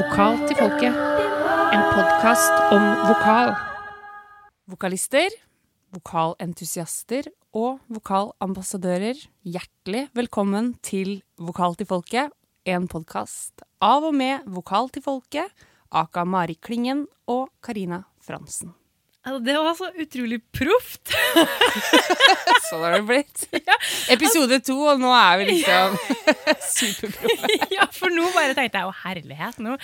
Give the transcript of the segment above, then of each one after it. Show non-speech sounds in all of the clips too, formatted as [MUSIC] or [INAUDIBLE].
Vokal til folket. En podkast om vokal. Vokalister, vokalentusiaster og vokalambassadører, hjertelig velkommen til Vokal til folket. En podkast av og med Vokal til folket, aka Mari Klingen og Karina Fransen. Altså, det var så utrolig proft. [LAUGHS] Sånn har det blitt. [LAUGHS] Episode to, og nå er vi liksom [LAUGHS] superproffe. ja, for nå bare tenkte jeg å herlighet nå.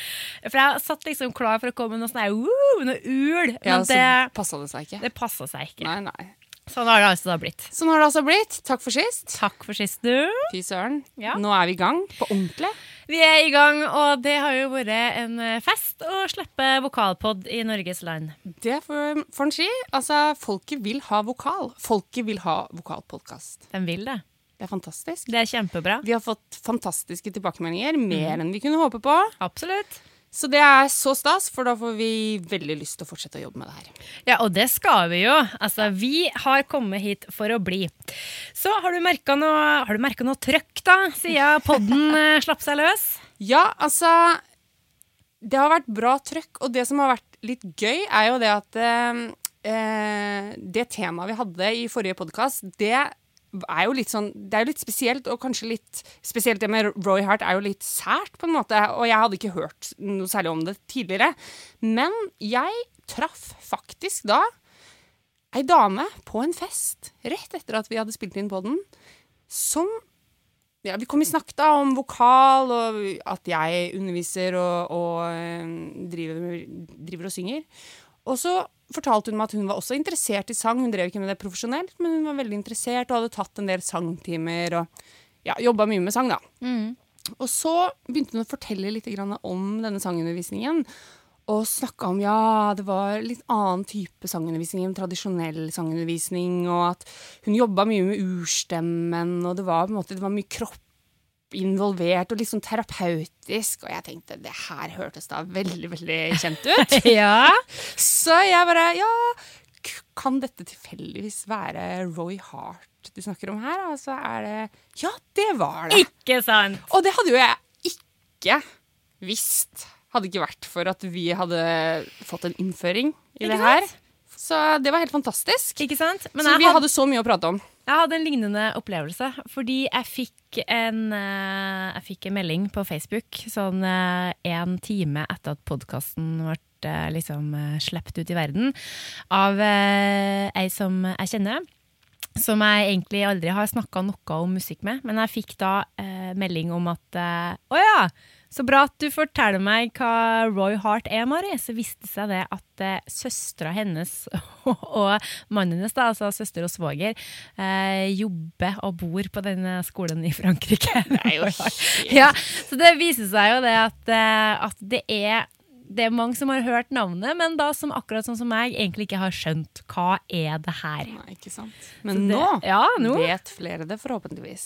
For jeg satt liksom klar for å komme med noe sånn «Woo!» noe ul, men Ja, så det, passa det seg ikke. det passa seg ikke. Nei, nei. Sånn har det altså da blitt. Sånn har det altså blitt. Takk for sist. Takk for sist, du. Fy søren. Ja. Nå er vi i gang på ordentlig. Vi er i gang, og det har jo vært en eh, fest å slippe vokalpod i Norges land. Det får en si. Altså, folket vil ha vokal. Folket vil ha vokalpodkast. De vil det. Det er fantastisk. Det er kjempebra. Vi har fått fantastiske tilbakemeldinger. Mer enn vi kunne håpe på. Absolutt. Så det er så stas, for da får vi veldig lyst til å fortsette å jobbe med det her. Ja, og det skal vi jo. Altså, vi har kommet hit for å bli. Så har du merka noe, har du merket noe trøkk, da, siden podden [LAUGHS] eh, slapp seg løs? Ja, altså Det har vært bra trøkk, og det som har vært litt gøy, er jo det at eh, eh, Det temaet vi hadde i forrige podkast, det er jo litt sånn Det er jo litt spesielt, og kanskje litt Spesielt det med Roy Hart er jo litt sært, på en måte, og jeg hadde ikke hørt noe særlig om det tidligere. Men jeg traff faktisk da ei dame på en fest rett etter at vi hadde spilt inn på den, som ja, Vi kom i snakk da om vokal, og at jeg underviser og, og eh, driver, driver og synger. Og så fortalte hun meg at hun var også interessert i sang. Hun drev ikke med det profesjonelt, men hun var veldig interessert og hadde tatt en del sangtimer og ja, jobba mye med sang, da. Og så begynte hun å fortelle litt om denne sangundervisningen. Og snakka om ja, det var litt annen type sangundervisning enn tradisjonell sangundervisning. Og at hun jobba mye med urstemmen, og det var måte, det var mye kropp involvert og litt sånn terapeutisk. Og jeg tenkte det her hørtes da veldig, veldig kjent ut. [LAUGHS] Ja. Så jeg bare Ja, kan dette tilfeldigvis være Roy Hart du snakker om her? Altså er det Ja, det var det. Ikke sant? Og det hadde jo jeg ikke visst. Hadde ikke vært for at vi hadde fått en innføring i Ikke det her. sant? Så det var helt fantastisk. Ikke sant? Men så vi hadde, hadde så mye å prate om. Jeg hadde en lignende opplevelse, fordi jeg fikk en, eh, jeg fikk en melding på Facebook sånn eh, en time etter at podkasten ble eh, liksom sluppet ut i verden, av ei som jeg kjenner. Som jeg egentlig aldri har snakka noe om musikk med. Men jeg fikk da melding om at Å ja, så bra at du forteller meg hva Roy Hart er, Mari. Så viste seg det at eh, søstera hennes [LAUGHS] og mannen hennes, da, altså søster og svoger, eh, jobber og bor på denne skolen i Frankrike. Det er jo [LAUGHS] ja, så det viser seg jo det at, eh, at det er det er mange som har hørt navnet, men da som akkurat sånn som meg egentlig ikke har skjønt hva er det her. Nei, ikke sant. Men det- nå ja, nå. vet flere det, forhåpentligvis.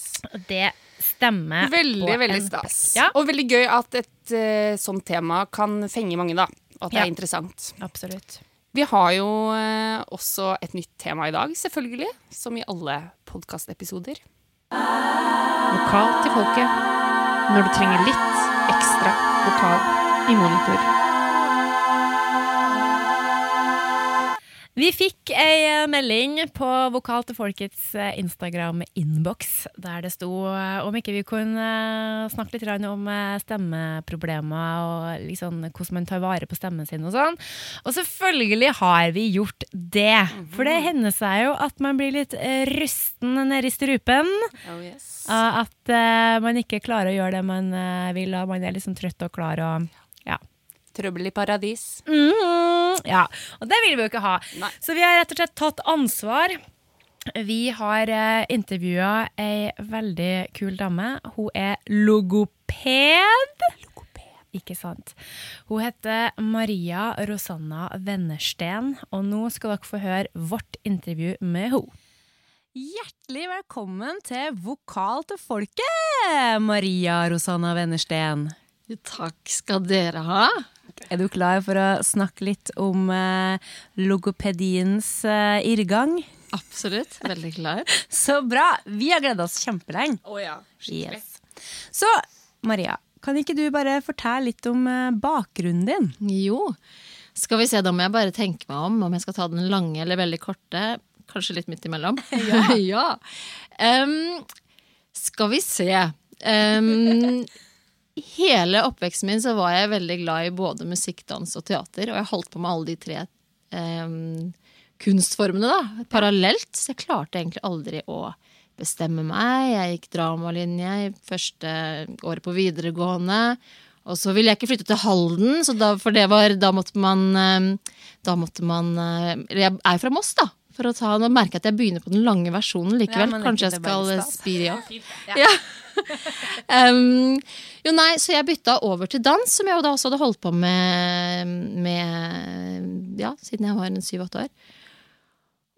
Det stemmer. Veldig, på veldig en stas. Ja. Og veldig gøy at et uh, sånt tema kan fenge mange, da. Og at det Ja. er interessant. Absolutt. Vi har jo uh, også et nytt tema i dag, selvfølgelig. Som i alle podkastepisoder. Lokal til folket. Når du trenger litt ekstra vokal i monitor. Vi fikk ei eh, melding på Vokal til folkets eh, Instagram-innboks der det sto eh, om ikke vi kunne snakke litt om stemmeproblemer og liksom hvordan man tar vare på stemmen sin og sånn. Og selvfølgelig har vi gjort det. For det hender seg jo at man blir litt rusten nede i strupen. Oh, yes. At man ikke klarer å gjøre det man vil, og man er liksom trøtt og klar og ja. Trøbbel i paradis. Mhm, ja, og det vil vi jo ikke ha. Nei. Så vi har rett og slett tatt ansvar. Vi har eh, intervjua ei veldig kul dame. Hun er logoped. logoped. Ikke sant. Hun heter Maria Rosanna Vennersten, og nå skal dere få høre vårt intervju med henne. Hjertelig velkommen til Vokal til folket, Maria Rosanna Vennersten. Takk skal dere ha. Er du klar for å snakke litt om eh, logopediens eh, irrgang? Absolutt. Veldig klar. [LAUGHS] Så bra! Vi har gleda oss kjempelenge. Oh, ja. Yes. Så Maria, kan ikke du bare fortelle litt om eh, bakgrunnen din? Jo. Skal vi se, da må jeg bare tenke meg om om jeg skal ta den lange eller veldig korte. Kanskje litt midt imellom. [LAUGHS] [LAUGHS] Ja. ja. Um, skal vi se. Um, hele oppveksten min så var jeg veldig glad i både musikk, dans og teater. Og jeg holdt på med alle de tre eh, kunstformene da, parallelt. Så jeg klarte egentlig aldri å bestemme meg. Jeg gikk dramalinje i første året på videregående. Og så ville jeg ikke flytte til Halden, da, for det var, da måtte man eh, Da måtte man eh, Eller jeg er fra Moss, da. For å ta, nå merker jeg at jeg begynner på den lange versjonen likevel. Ja, Kanskje jeg skal spire opp. Ja. Ja. [LAUGHS] um, jo, nei, så jeg bytta over til dans, som jeg jo da også hadde holdt på med, med ja, siden jeg var en syv-åtte år.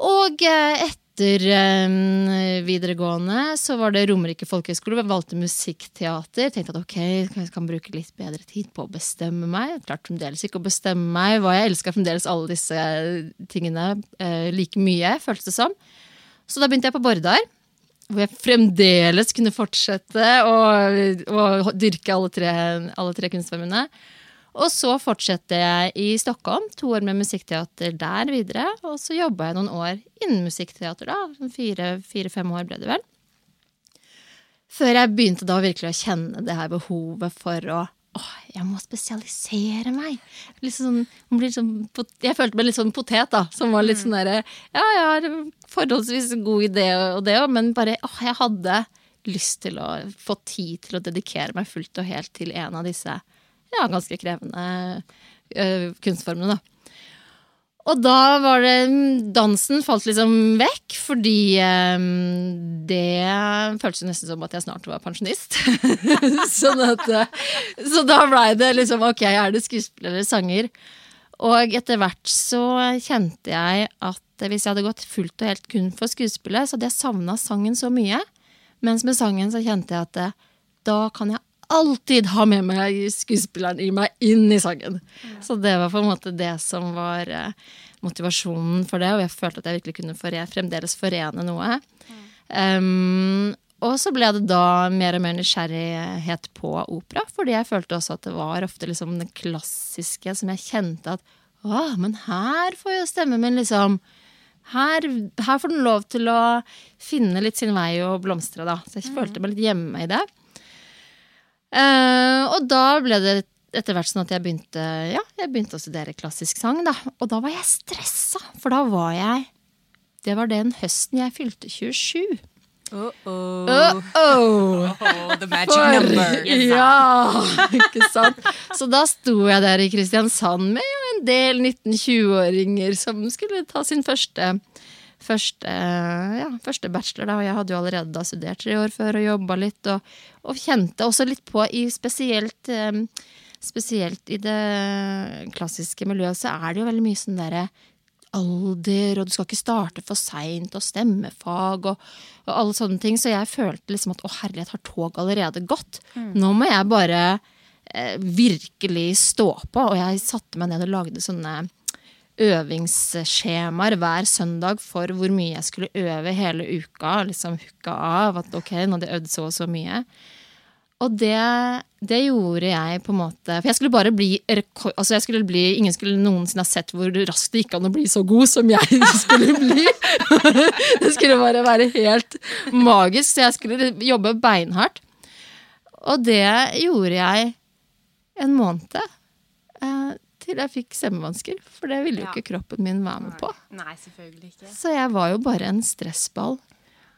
Og eh, etter um, videregående så var det Romerike folkehøgskole. Jeg valgte musikkteater. Tenkte at ok, jeg kan bruke litt bedre tid på å bestemme meg. Klarte fremdeles ikke å bestemme meg. Hva jeg elska fremdeles alle disse tingene uh, like mye, føltes det som. Så da begynte jeg på Bordar. Hvor jeg fremdeles kunne fortsette å, å dyrke alle tre, tre kunstformene. Og så fortsatte jeg i Stockholm, to år med musikkteater der videre. Og så jobba jeg noen år innen musikkteater, da. Fire-fem fire, år ble det vel. Før jeg begynte da virkelig å kjenne det her behovet for å Åh, jeg må spesialisere meg. Sånn, sånn, jeg følte meg litt sånn potet, da. Som var litt sånn derre Ja, jeg har forholdsvis god idé og det òg, men bare åh, jeg hadde lyst til å få tid til å dedikere meg fullt og helt til en av disse ja, ganske krevende uh, kunstformene, da. Og da var det Dansen falt liksom vekk, fordi um, det føltes nesten som at jeg snart var pensjonist. [LAUGHS] sånn at, så da blei det liksom ok, er det skuespiller eller sanger? Og etter hvert så kjente jeg at hvis jeg hadde gått fullt og helt kun for skuespillet, så hadde jeg savna sangen så mye. Mens med sangen så kjente jeg at da kan jeg alltid ha med meg skuespilleren i meg inn i sangen. Så det var på en måte det som var uh, motivasjonen for det, og jeg følte at jeg virkelig kunne forene, fremdeles forene noe. Um, og så ble det da mer og mer nysgjerrighet på opera, fordi jeg følte også at det var ofte liksom det klassiske som jeg kjente at å, men her får jo stemmen min liksom her, her, får den lov til å finne litt sin vei og blomstre, da. Så jeg følte meg litt hjemme i det. Uh, og da ble det etter hvert sånn at jeg begynte, ja, jeg begynte å studere klassisk sang. Da. Og da var jeg stressa, for da var jeg Det var den høsten jeg fylte 27. Uh -oh. Uh -oh. oh the magic for, number. [LAUGHS] Ja, ikke sant. Så da sto jeg der i Kristiansand med en del 19-20-åringer som skulle ta sin første første, ja, første bachelor. Da. Jeg hadde jo allerede da studert tre år før og jobba litt. Og, og, kjente også litt på i spesielt, um, spesielt i det klassiske miljøet så er det jo veldig mye sånn derre alder, og du skal ikke starte for seint, og stemmefag og, og, alle sånne ting. Så jeg følte liksom at å herlighet, har toget allerede gått? Mm. Nå må jeg bare eh, virkelig stå på. Og jeg satte meg ned og lagde sånne øvingsskjemaer hver søndag for hvor mye jeg skulle øve hele uka. Liksom hooka av at ok, nå hadde jeg øvd så og så mye. Og det, det, gjorde jeg på en måte For jeg skulle bare bli, altså jeg skulle bli Ingen skulle noensinne ha sett hvor raskt det gikk an å bli så god som jeg [LAUGHS] skulle bli. [LAUGHS] det skulle bare være helt magisk, så jeg skulle jobbe beinhardt. Og det gjorde jeg en måned. Eh, til jeg fikk stemmevansker. For det ville jo ja. ikke kroppen min være med på. Nei, selvfølgelig ikke. Så jeg var jo bare en stressball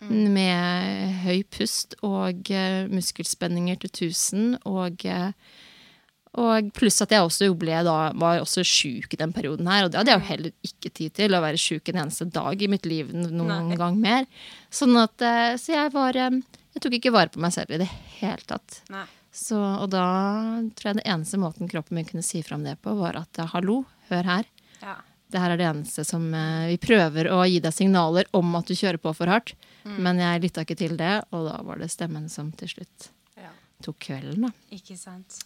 mm. med høy pust og uh, muskelspenninger til 1000. Og, uh, og pluss at jeg også ble da, var også sjuk i den perioden her. Og det hadde jeg jo heller ikke tid til, å være sjuk en eneste dag i mitt liv noen Nei. gang mer. Sånn at, uh, så jeg var Jeg tok ikke vare på meg selv i det hele tatt. Nei. Så, og da tror jeg det eneste måten kroppen min kunne si fram det på, var at hallo, hør her. Ja. Det her er det eneste som eh, Vi prøver å gi deg signaler om at du kjører på for hardt. Mm. Men jeg lytta ikke til det, og da var det stemmen som til slutt ja. tok kvelden, da. Ikke sant.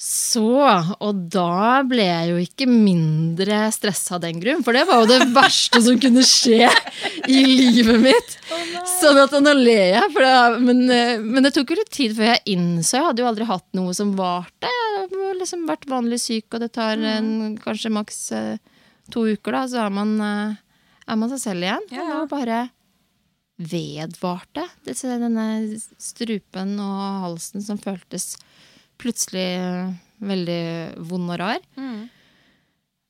Så, og da ble jeg jo ikke mindre stressa av den grunn, for det var jo det verste som kunne skje i livet mitt. sånn at nå ler jeg, det, men, eh, men det tok jo litt tid før jeg innså. Jeg hadde jo aldri hatt noe som varte. Jeg har liksom vært vanlig syk, og det tar en, kanskje maks eh, to uker, da, så er man, eh, er man seg selv igjen. Ja, Og ja. nå bare vedvarte denne strupen og halsen som føltes plutselig eh, veldig vond og rar.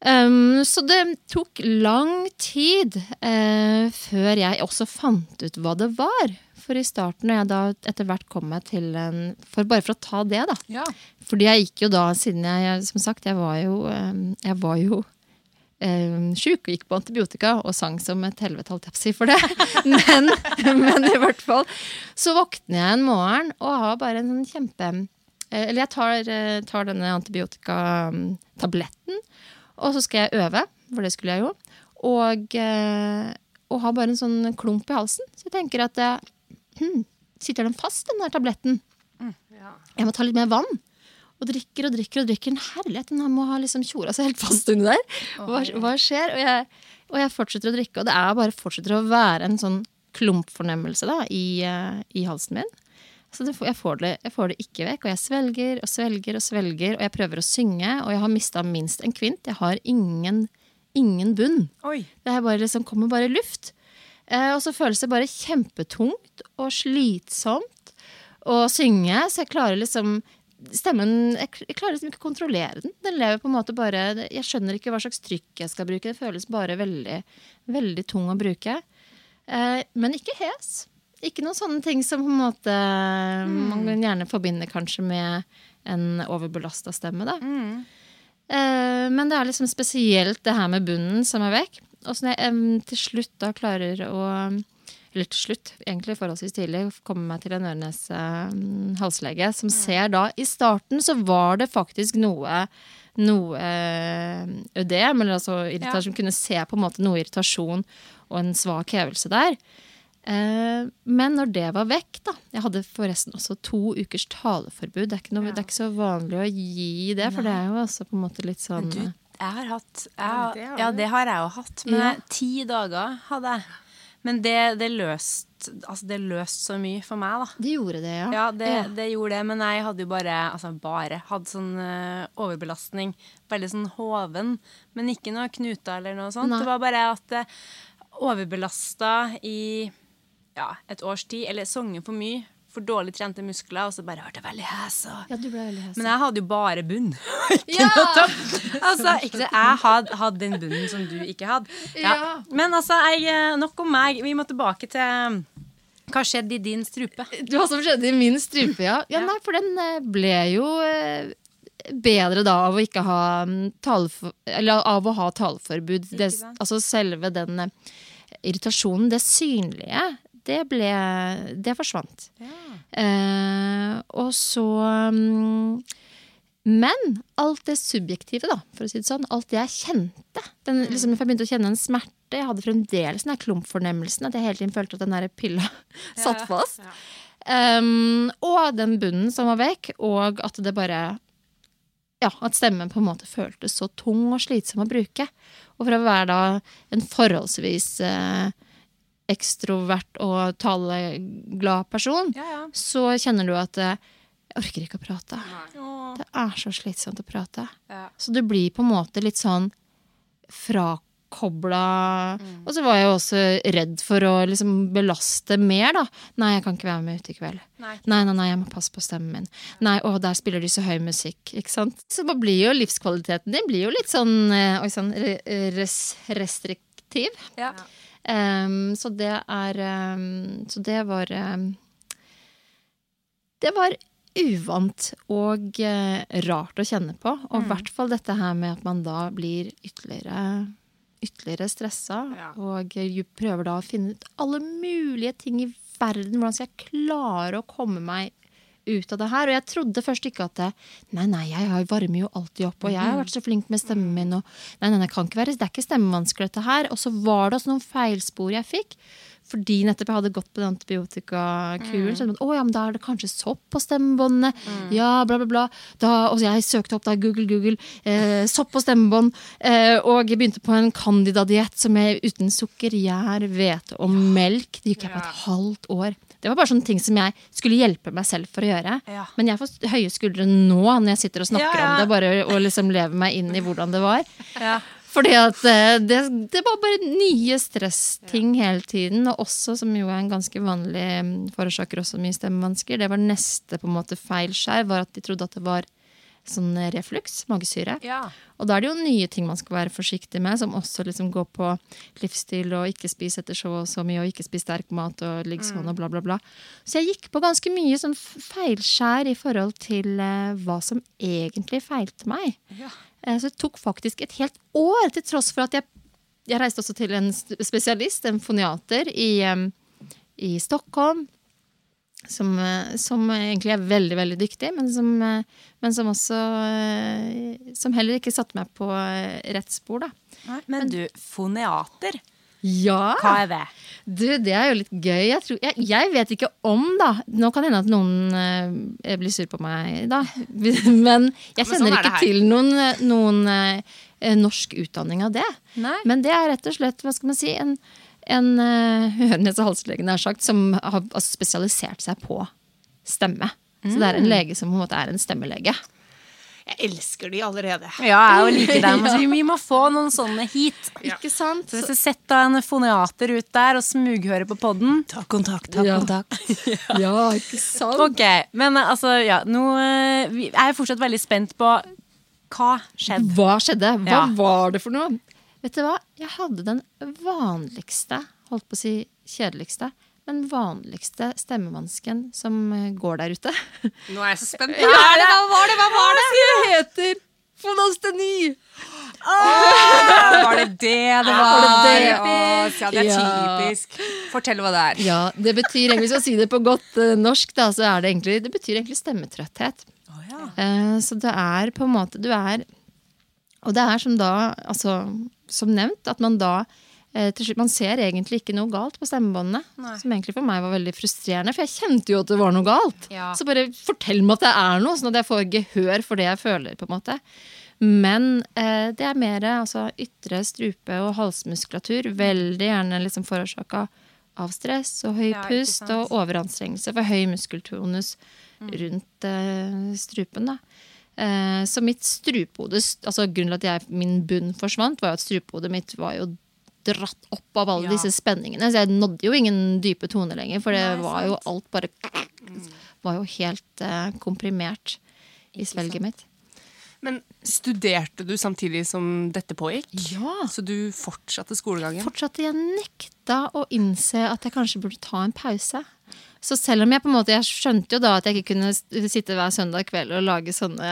Um, så det tok lang tid uh, før jeg også fant ut hva det var. For i starten, når jeg da etter hvert kom meg til en for Bare for å ta det, da. Ja. Fordi jeg gikk jo da, siden jeg, som sagt, jeg var jo, eh, jeg var jo sjuk og gikk på antibiotika og sang som et helvete, holdt jeg på å si for det. [LAUGHS] Men, men i hvert fall så våkner jeg en morgen og har bare en sånn kjempe Eller jeg tar, eh, tar denne antibiotikatabletten, og så skal jeg øve, for det skulle jeg jo. Og, eh, og har bare en sånn klump i halsen. Så jeg tenker at eh, hm, sitter den fast, den der tabletten? Ja. Jeg må ta litt mer vann. Og drikker og drikker og drikker. En herlighet, den her må ha liksom tjora seg helt fast under der. Hva, hva skjer? Og jeg, og jeg fortsetter å drikke, og det er bare fortsetter å være en sånn klumpfornemmelse da, i, eh, i halsen min. Så det, jeg, får det, jeg får det ikke vekk, og jeg svelger og svelger og svelger, og jeg prøver å synge, og jeg har mista minst en kvint. Jeg har ingen, ingen bunn. Oi. Det her bare, liksom, kommer bare luft. Eh, og så føles det bare kjempetungt og slitsomt å synge, så jeg klarer liksom Stemmen jeg, jeg klarer liksom ikke å kontrollere den. Den lever på en måte bare Jeg skjønner ikke hva slags trykk jeg skal bruke. Det føles bare veldig, veldig tung å bruke. Eh, men ikke hes. Ikke noen sånne ting som på en måte man gjerne forbinder kanskje med en overbelasta stemme. da. Eh, men det er liksom spesielt det her med bunnen som er vekk. Og så når jeg eh, til slutt da klarer å Eller til slutt, egentlig forholdsvis tidlig, komme meg til en Ørnes-halslege som ser da I starten så var det faktisk noe noe ødem, eller altså irritasjon, kunne se på en måte noe irritasjon og en svak hevelse der. Eh, men når det var vekk, da Jeg hadde forresten også to ukers taleforbud. Det er ikke, noe, det er ikke så vanlig å gi det, for det er jo også på en måte litt sånn Du, jeg har hatt jeg, Ja, det har Ja, det har jeg jo hatt. Men Ja. ti dager hadde jeg. Men det, det løste altså det løste så mye for meg, da. Det gjorde det, ja. Ja, det, Ja. det gjorde det, men jeg hadde jo bare altså bare hadde sånn uh, overbelastning. Veldig sånn hoven, men ikke noe knuter eller noe sånt. Nei. Det var bare at uh, overbelasta i ja, et års tid, eller sunget for mye. For dårlig trente muskler, og så bare ble jeg veldig hes. Ja, du ble veldig hes. Men jeg hadde jo bare bunn. [LAUGHS] ja! altså, ikke det, jeg hadde, hadde den bunnen som du ikke hadde. Ja. Ja. Men altså, jeg, eh, nok om meg. Vi må tilbake til um, hva skjedde i din strupe. Hva som skjedde i min strupe, ja. ja nei, for den eh, ble jo eh, bedre da av å ikke ha mm, talefor, Eller av å ha taleforbud. Det, altså selve den irritasjonen, det synlige, det ble Det forsvant. Eh, og så mm, Men alt det subjektive, da, for å si det sånn, alt det jeg kjente den, liksom, Jeg begynte å kjenne en smerte. Jeg hadde fremdeles den klumpfornemmelsen. At jeg hele tiden følte at den der pilla [LAUGHS] satt fast. Um, og den bunnen som var vekk, og at det bare Ja, at stemmen på en måte føltes så tung og slitsom å bruke. Og for å være da en forholdsvis eh, ekstrovert og taleglad person, Ja, ja. så kjenner du at eh, jeg orker ikke å prate. Det er så slitsomt å prate. Ja. Så du blir på en måte litt sånn frakobla. Og så var jeg jo også redd for å liksom belaste mer, da. Nei, jeg kan ikke være med ute i kveld. Nei. Nei, nei, nei, jeg må passe på stemmen min. Nei, å, der spiller de så høy musikk. Ikke sant? Så da blir jo livskvaliteten din blir jo litt sånn, eh, oi, sånn re res restriktiv. Ja. Ehm, så det er um, Så det var um, Det var uvant og uh, rart å kjenne på. Og i hvert fall dette her med at man da blir ytterligere Ytterligere stressa. Ja. Og eh, prøver da å finne ut alle mulige ting i verden. Hvordan skal jeg klare å komme meg ut av det her? Og jeg trodde først ikke at det, Nei, nei, jeg varmer jo alltid opp, og jeg har vært så flink med stemmen min. Og, nei, nei, det kan ikke være, det er ikke stemmevansker, dette her. Og så var det også noen feilspor jeg fikk. Fordi nettopp jeg hadde gått på den antibiotikakuren. Så, å ja, men da er det kanskje sopp på stemmebåndene. Ja, bla, bla, bla. Da, og jeg søkte opp da Google, Google. Eh, sopp på stemmebånd. Eh, og jeg begynte på en candida-diett som jeg uten sukker, gjær, hvete og melk. Det gikk jeg på et halvt år. Det var bare sånne ting som jeg skulle hjelpe meg selv for å gjøre. Ja. Men jeg får høye skuldre nå når jeg sitter og snakker Ja, ja. om det, bare og liksom lever meg inn i hvordan det var. Ja. Fordi at eh, det, det var bare nye stressting hele tiden. Og også, som jo er en ganske vanlig mm, forårsaker også mye stemmevansker, det var neste på en måte feilskjær, var at de trodde at det var sånn refluks, magesyre. Ja. Og da er det jo nye ting man skal være forsiktig med, som også liksom går på livsstil og ikke spise etter så og så mye, og ikke spise sterk mat og ligge sånn og bla, bla, bla. Så jeg gikk på ganske mye sånn feilskjær i forhold til uh, hva som egentlig feilte meg. Eh, så det tok faktisk et helt år, til tross for at jeg, jeg reiste også til en spesialist, en foniater, i, eh, i Stockholm. Som, eh, som egentlig er veldig, veldig dyktig, men som, eh, men som også eh, Som heller ikke satte meg på eh, rett spor, da. Men du, foneater, Ja! hva er det? Du, det er jo litt gøy. Jeg, tror, jeg, jeg vet ikke om, da. Nå kan det hende at noen uh, blir sur på meg, da. [LAUGHS] Men jeg kjenner sånn ikke til noen, eh, noen uh, norsk utdanning av det. Nei. Men det er rett og slett, hva skal man si, en, en [LAUGHS] uh, ørnes- og halslege nær sagt, som har altså, spesialisert seg på stemme. Så det er Mm. en lege som på en måte er en stemmelege. Jeg elsker de allerede. Ja, jeg òg liker dem. Altså, vi må få noen sånne hit. Ikke sant? Så hvis du setter en foniater ut der og smughører på podden Ta kontakt, ta Ja. kontakt. [LAUGHS] Ja, ikke sant? Ok, men eh, altså, ja, nå er Jeg er fortsatt veldig spent på hva skjedde. Hva skjedde? Hva Ja. var det for noe? Vet du hva? Jeg hadde den vanligste, holdt på å si kjedeligste, men vanligste stemmevansken som eh, går der ute. Nå er jeg så spent. Ja, hva var det? Hva var det? Det heter fonasteni! Var det det det var? Var det det? Oh, ja, det er Ja. typisk. Fortell hva det er. Ja, det betyr egentlig, Hvis man sier det på godt uh, norsk, da, så er det egentlig Det betyr egentlig stemmetrøtthet. Eh, så det er på en måte Du er Og det er som da, altså som nevnt, at man da til slutt, Man ser egentlig ikke noe galt på stemmebåndene. Som egentlig for meg var veldig frustrerende, for jeg kjente jo at det var noe galt. Ja. Så bare fortell meg at det er noe, sånn at jeg får gehør for det jeg føler. på en måte. Men eh, det er mer altså, ytre strupe- og halsmuskulatur. Veldig gjerne liksom forårsaka av stress og høy pust og overanstrengelse for høy muskeltonus rundt eh, strupen. da. Eh, så mitt strupehode altså Grunnen til at jeg, min bunn forsvant, var jo at strupehodet mitt var jo dratt opp av alle Ja. disse spenningene. Så jeg nådde jo ingen dype toner lenger, for det Nei, var jo alt bare Var jo helt uh, komprimert i svelget mitt. Men studerte du samtidig som dette pågikk? Ja. Så du fortsatte skolegangen? Fortsatte jeg nekta å innse at jeg kanskje burde ta en pause. Så selv om jeg på en måte, jeg skjønte jo da at jeg ikke kunne sitte hver søndag kveld og lage sånne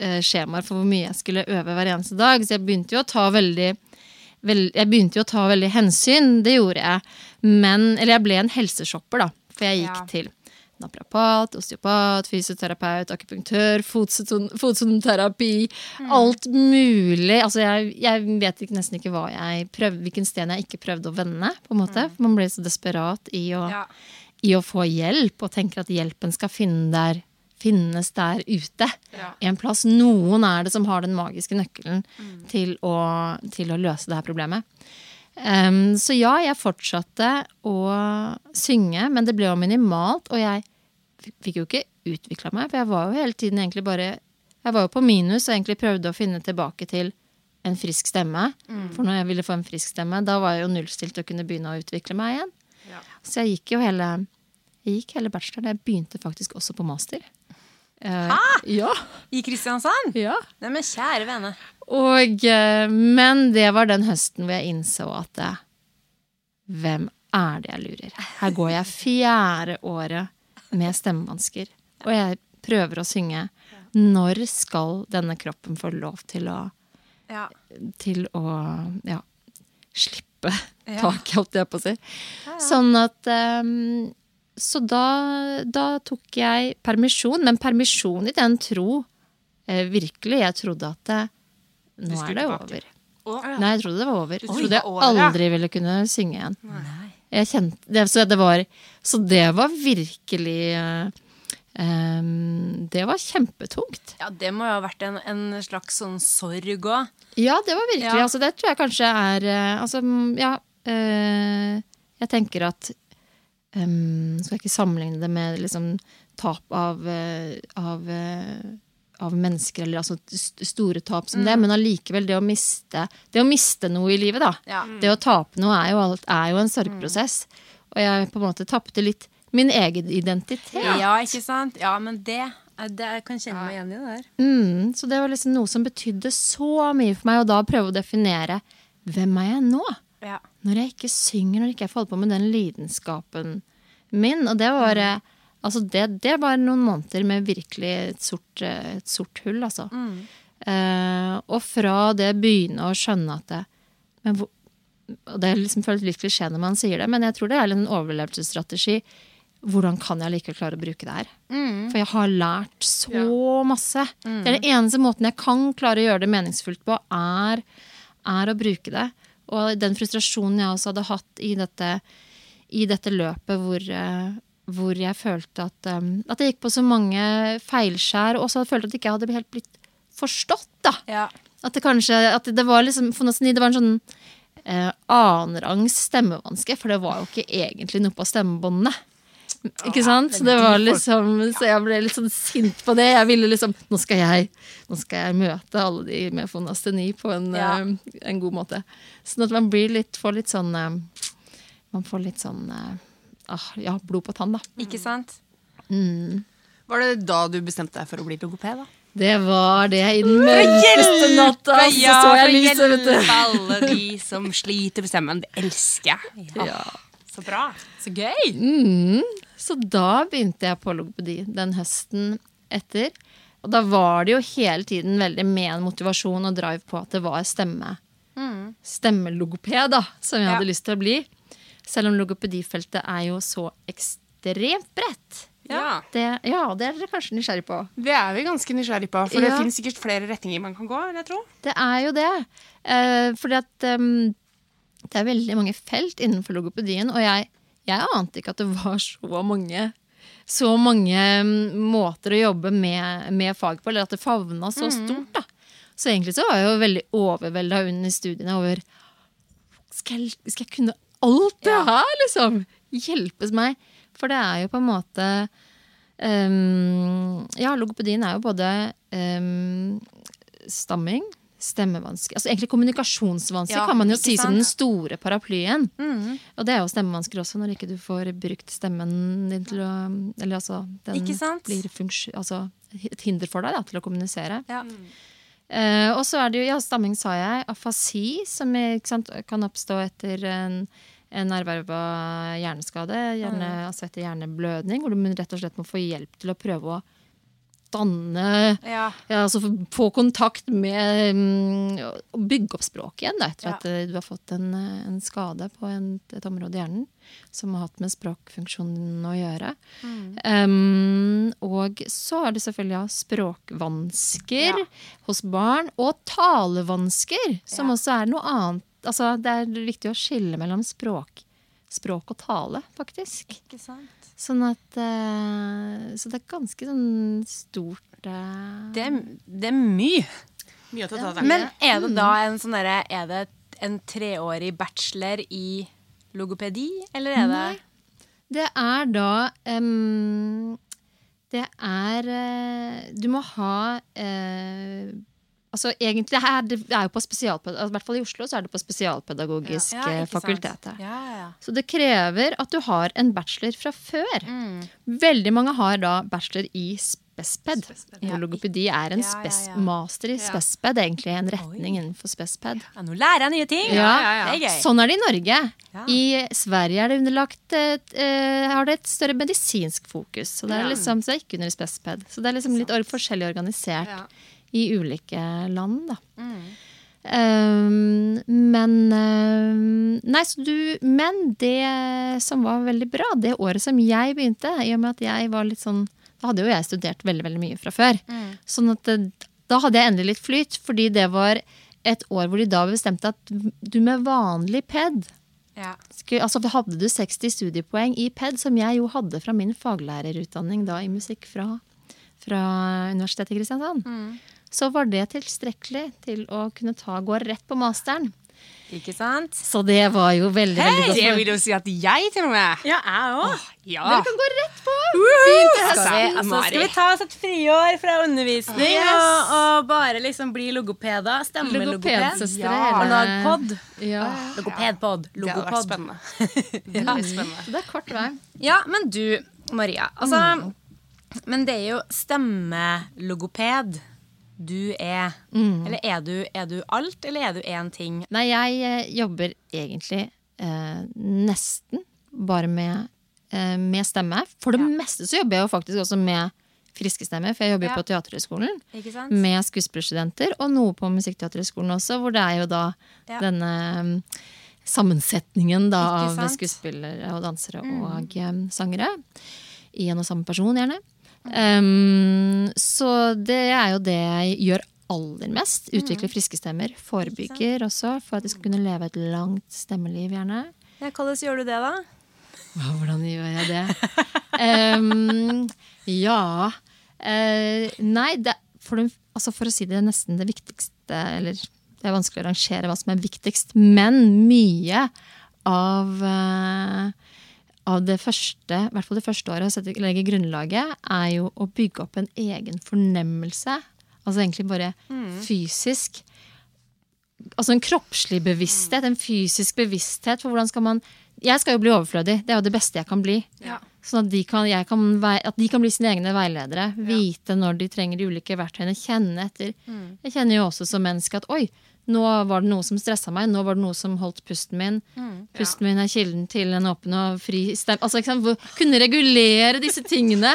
eh, skjemaer for hvor mye jeg skulle øve hver eneste dag, så jeg begynte jo å ta veldig vel, Jeg begynte jo å ta veldig hensyn, det gjorde jeg. Men Eller jeg ble en helseshopper, da. For jeg gikk Ja. til naprapat, osteopat, fysioterapeut, akupunktør, fotsoton- mm. Alt mulig. Altså jeg, jeg vet ikke, nesten ikke prøvde, hvilken sten jeg ikke prøvde å vende. på en måte. For Man blir så desperat i å, Ja. i å få hjelp, og tenker at hjelpen skal finne der, finnes der ute. En plass. Noen er det som har den magiske nøkkelen til, å, til å løse det her problemet. Um, så ja, jeg fortsatte å synge, men det ble jo minimalt. Og jeg fikk jo ikke utvikla meg, for jeg var jo hele tiden egentlig bare Jeg var jo på minus og egentlig prøvde å finne tilbake til en frisk stemme. For når jeg ville få en frisk stemme, da var jeg jo nullstilt og kunne begynne å utvikle meg igjen. Så jeg gikk jo hele jeg gikk hele bacheloren. Jeg begynte faktisk også på master. Hæ? Ja. I Kristiansand? ja. Neimen, kjære vene. Og, eh, men det var den høsten hvor jeg innså at eh, hvem er det jeg lurer? Her går jeg fjerde året med stemmevansker, og jeg prøver å synge. Når skal denne kroppen få lov til å, Ja. til å ja, slippe taket, holdt jeg på å si. Sånn at eh, Så da, da tok jeg permisjon, men permisjon i den tro eh, virkelig. Jeg trodde at det, nå er det over. Å, Nei, jeg trodde det var over. Jeg trodde jeg ja. aldri ville kunne synge igjen. Jeg kjente, det, så, det var, så det var virkelig eh, Det var kjempetungt. Ja, det må jo ha vært en, en slags sånn sorg òg. Ja, det var virkelig. Ja. Altså, det tror jeg kanskje er eh, Altså, ja eh, Jeg tenker at um, Skal jeg ikke sammenligne det med liksom tap av, eh, av, eh, av mennesker, eller altså store tap som det, men allikevel det å miste Det å miste noe i livet, da. Ja. Det å tape noe er jo, alt, er jo en sorgprosess. Og jeg på en måte tapte litt min egen identitet. Ja. ikke sant? Ja, men det, det Jeg kan kjenne meg igjen i det der. Mm, så det var liksom noe som betydde så mye for meg, og da prøve å definere hvem er jeg nå? Ja. Når jeg ikke synger, når jeg ikke får på med den lidenskapen min. Og det var, mm. altså det, det var noen måneder med virkelig et sort, eh, et sort hull, altså. Eh, og fra det begynne å skjønne at det, men hvor, og Det liksom føles litt klisjé når man sier det, men jeg tror det er en overlevelsesstrategi. Hvordan kan jeg likevel klare å bruke det her? For jeg har lært så masse. Det er den eneste måten jeg kan klare å gjøre det meningsfullt på, er, er å bruke det. Og den frustrasjonen jeg også hadde hatt i dette, i dette løpet hvor, eh, hvor jeg følte at, um, at jeg gikk på så mange feilskjær, og også følte at jeg ikke hadde helt blitt forstått. da. Ja. At det kanskje at det var liksom Det var en sånn eh, annenrangs stemmevanske, for det var jo ikke egentlig noe på stemmebåndene. [LAUGHS] Ikke sant? Så det var liksom Så jeg ble litt sånn sint på det. Jeg ville liksom Nå skal jeg, nå skal jeg møte alle de med fonasteni på en, Ja. uh, en god måte. Sånn at man blir litt Får litt sånn uh, Man får litt sånn uh, ah, Ja, blod på tann, da. Ikke sant? Var det da du bestemte deg for å bli logoped? da? Det var det i den mørkeste natta. Så så jeg lyset, vet du. alle de som sliter med stemmen. Det elsker jeg. Ja. Så bra. Så gøy. Mm. Så da begynte jeg på logopedi den høsten etter. Og da var det jo hele tiden veldig med en motivasjon og drive på at det var stemme. Stemmelogoped, da, som jeg Ja. hadde lyst til å bli. Selv om logopedifeltet er jo så ekstremt bredt. Ja. Det, ja, det er dere kanskje nysgjerrig på. Det er vi ganske nysgjerrig på, for det finnes sikkert flere retninger man kan gå. vil jeg tro. Det er jo det. Eh, fordi at ehm, det er veldig mange felt innenfor logopedien, og jeg, jeg ante ikke at det var så mange så mange mm, måter å jobbe med, med fag på, eller at det favna så stort. da. Så egentlig så var jeg jo veldig overvelda under studiene over skal jeg, skal jeg kunne alt det her, liksom? Hjelpes meg? For det er jo på en måte um, Ja, logopedien er jo både um, stamming, stemmevansker Altså egentlig kommunikasjonsvansker Ja, kan man jo si si som den store paraplyen. Mm. Og det er jo stemmevansker også, når ikke du får brukt stemmen din til å Eller altså, den sant? blir altså, et hinder for deg da, til å kommunisere. Ja. Uh, og så er det jo, ja, stamming sa jeg, afasi, som er, sant, kan oppstå etter en, en erverva hjerneskade, gjerne, altså etter hjerneblødning, hvor du rett og slett må få hjelp til å prøve å danne Ja. ja, altså få- kontakt med um, bygge opp språket igjen da, etter Ja. at eh, du har fått en, eh, en skade på en, et område i hjernen som har hatt med språkfunksjonen å gjøre. Um, og så er det selvfølgelig ja, språkvansker Ja. hos barn, og talevansker, som også er noe annet. Altså, det er viktig å skille mellom språk, språk og tale, faktisk. Ikke sant? Sånn at uh, Så det er ganske sånn stort uh, Det, er- det er mye. Mye å ta tak i. Men er det da en sånn derre Er det en treårig bachelor i logopedi, eller er det Nei. Det er da um, Det er uh, Du må ha eh, Altså egentlig er, det er jo på spesialped- altså, I hvert fall i Oslo så er det på spesialpedagogisk Ja, eh, ikke. Ja, ja, ja. Så det krever at du har en bachelor fra før. Mm. Veldig mange har da bachelor i spesped. Ja, logopedi er en Ja, ja, ja. master i spesped, egentlig en retning innenfor spesped. Ja, nå lærer jeg nye ting! Ja, ja, ja. Er. Sånn er det i Norge. Ja. I Sverige er det underlagt et, uh, har det et større medisinsk fokus. Så det er liksom, så det er ikke under spesped. Så det er liksom litt or forskjellig organisert Ja. I ulike land, da. Mm. Um, men um, Nei, så du Men det som var veldig bra, det året som jeg begynte, i og med at jeg var litt sånn Da hadde jo jeg studert veldig, veldig mye fra før. Mm. Sånn at da hadde jeg endelig litt flyt, fordi det var et år hvor de da bestemte at du med vanlig ped Ja. Altså, hadde du 60 studiepoeng i PED, som jeg jo hadde fra min faglærerutdanning da i musikk fra, fra Universitetet i Kristiansand, så var det tilstrekkelig til å kunne ta, gå rett på masteren. Ikke sant? Så det var jo veldig, veldig godt. Det vil jo si at jeg til og med Ja, jeg òg. Ja. Dere kan gå rett på! Skal, vi, altså, skal vi ta oss et friår fra undervisning og, og bare liksom bli logopeder? Stemmelogoped? Ja. Og lag pod? Ja, Logopedpod. Det hadde vært Logopod. spennende. [LAUGHS] Det hadde vært spennende. det er kort vei. Ja, men du, Maria. Altså, Men det er jo stemmelogoped du er. Eller er du, er du alt, eller er du én ting? Nei, jeg eh, jobber egentlig eh, nesten bare med, eh, med stemme. For det meste så jobber jeg jo faktisk også med friske stemmer, for jeg jobber jo Ja. på Teaterhøgskolen. Med skuespillerstudenter, og noe på Musikkteaterhøgskolen også, hvor det er jo da Ja. denne mm, sammensetningen da av skuespillere og dansere og um, sangere. I en og samme person, gjerne. Um, så det er jo det jeg gjør aller mest. Utvikle friske stemmer. Forebygger også, for at de skal kunne leve et langt stemmeliv, gjerne. Ja, hvordan gjør du det, da? Hvordan gjør jeg det? um, ja uh, Nei, det, for, de, altså for å si det nesten det viktigste Eller det er vanskelig å rangere hva som er viktigst, men mye av eh, av det første, i hvert fall det første året, å legge grunnlaget, er jo å bygge opp en egen fornemmelse. Altså egentlig bare fysisk altså en kroppslig bevissthet, en fysisk bevissthet for hvordan skal man Jeg skal jo bli overflødig. Det er jo det beste jeg kan bli. Sånn at de kan, jeg kan, at de kan bli sine egne veiledere. Vite når de trenger de ulike verktøyene. Kjenne etter. Jeg kjenner jo også som menneske at oi, nå var det noe som stressa meg. Nå var det noe som holdt pusten min. Pusten min er kilden til en åpen og fri stemme. Altså, sant? Kunne regulere disse tingene.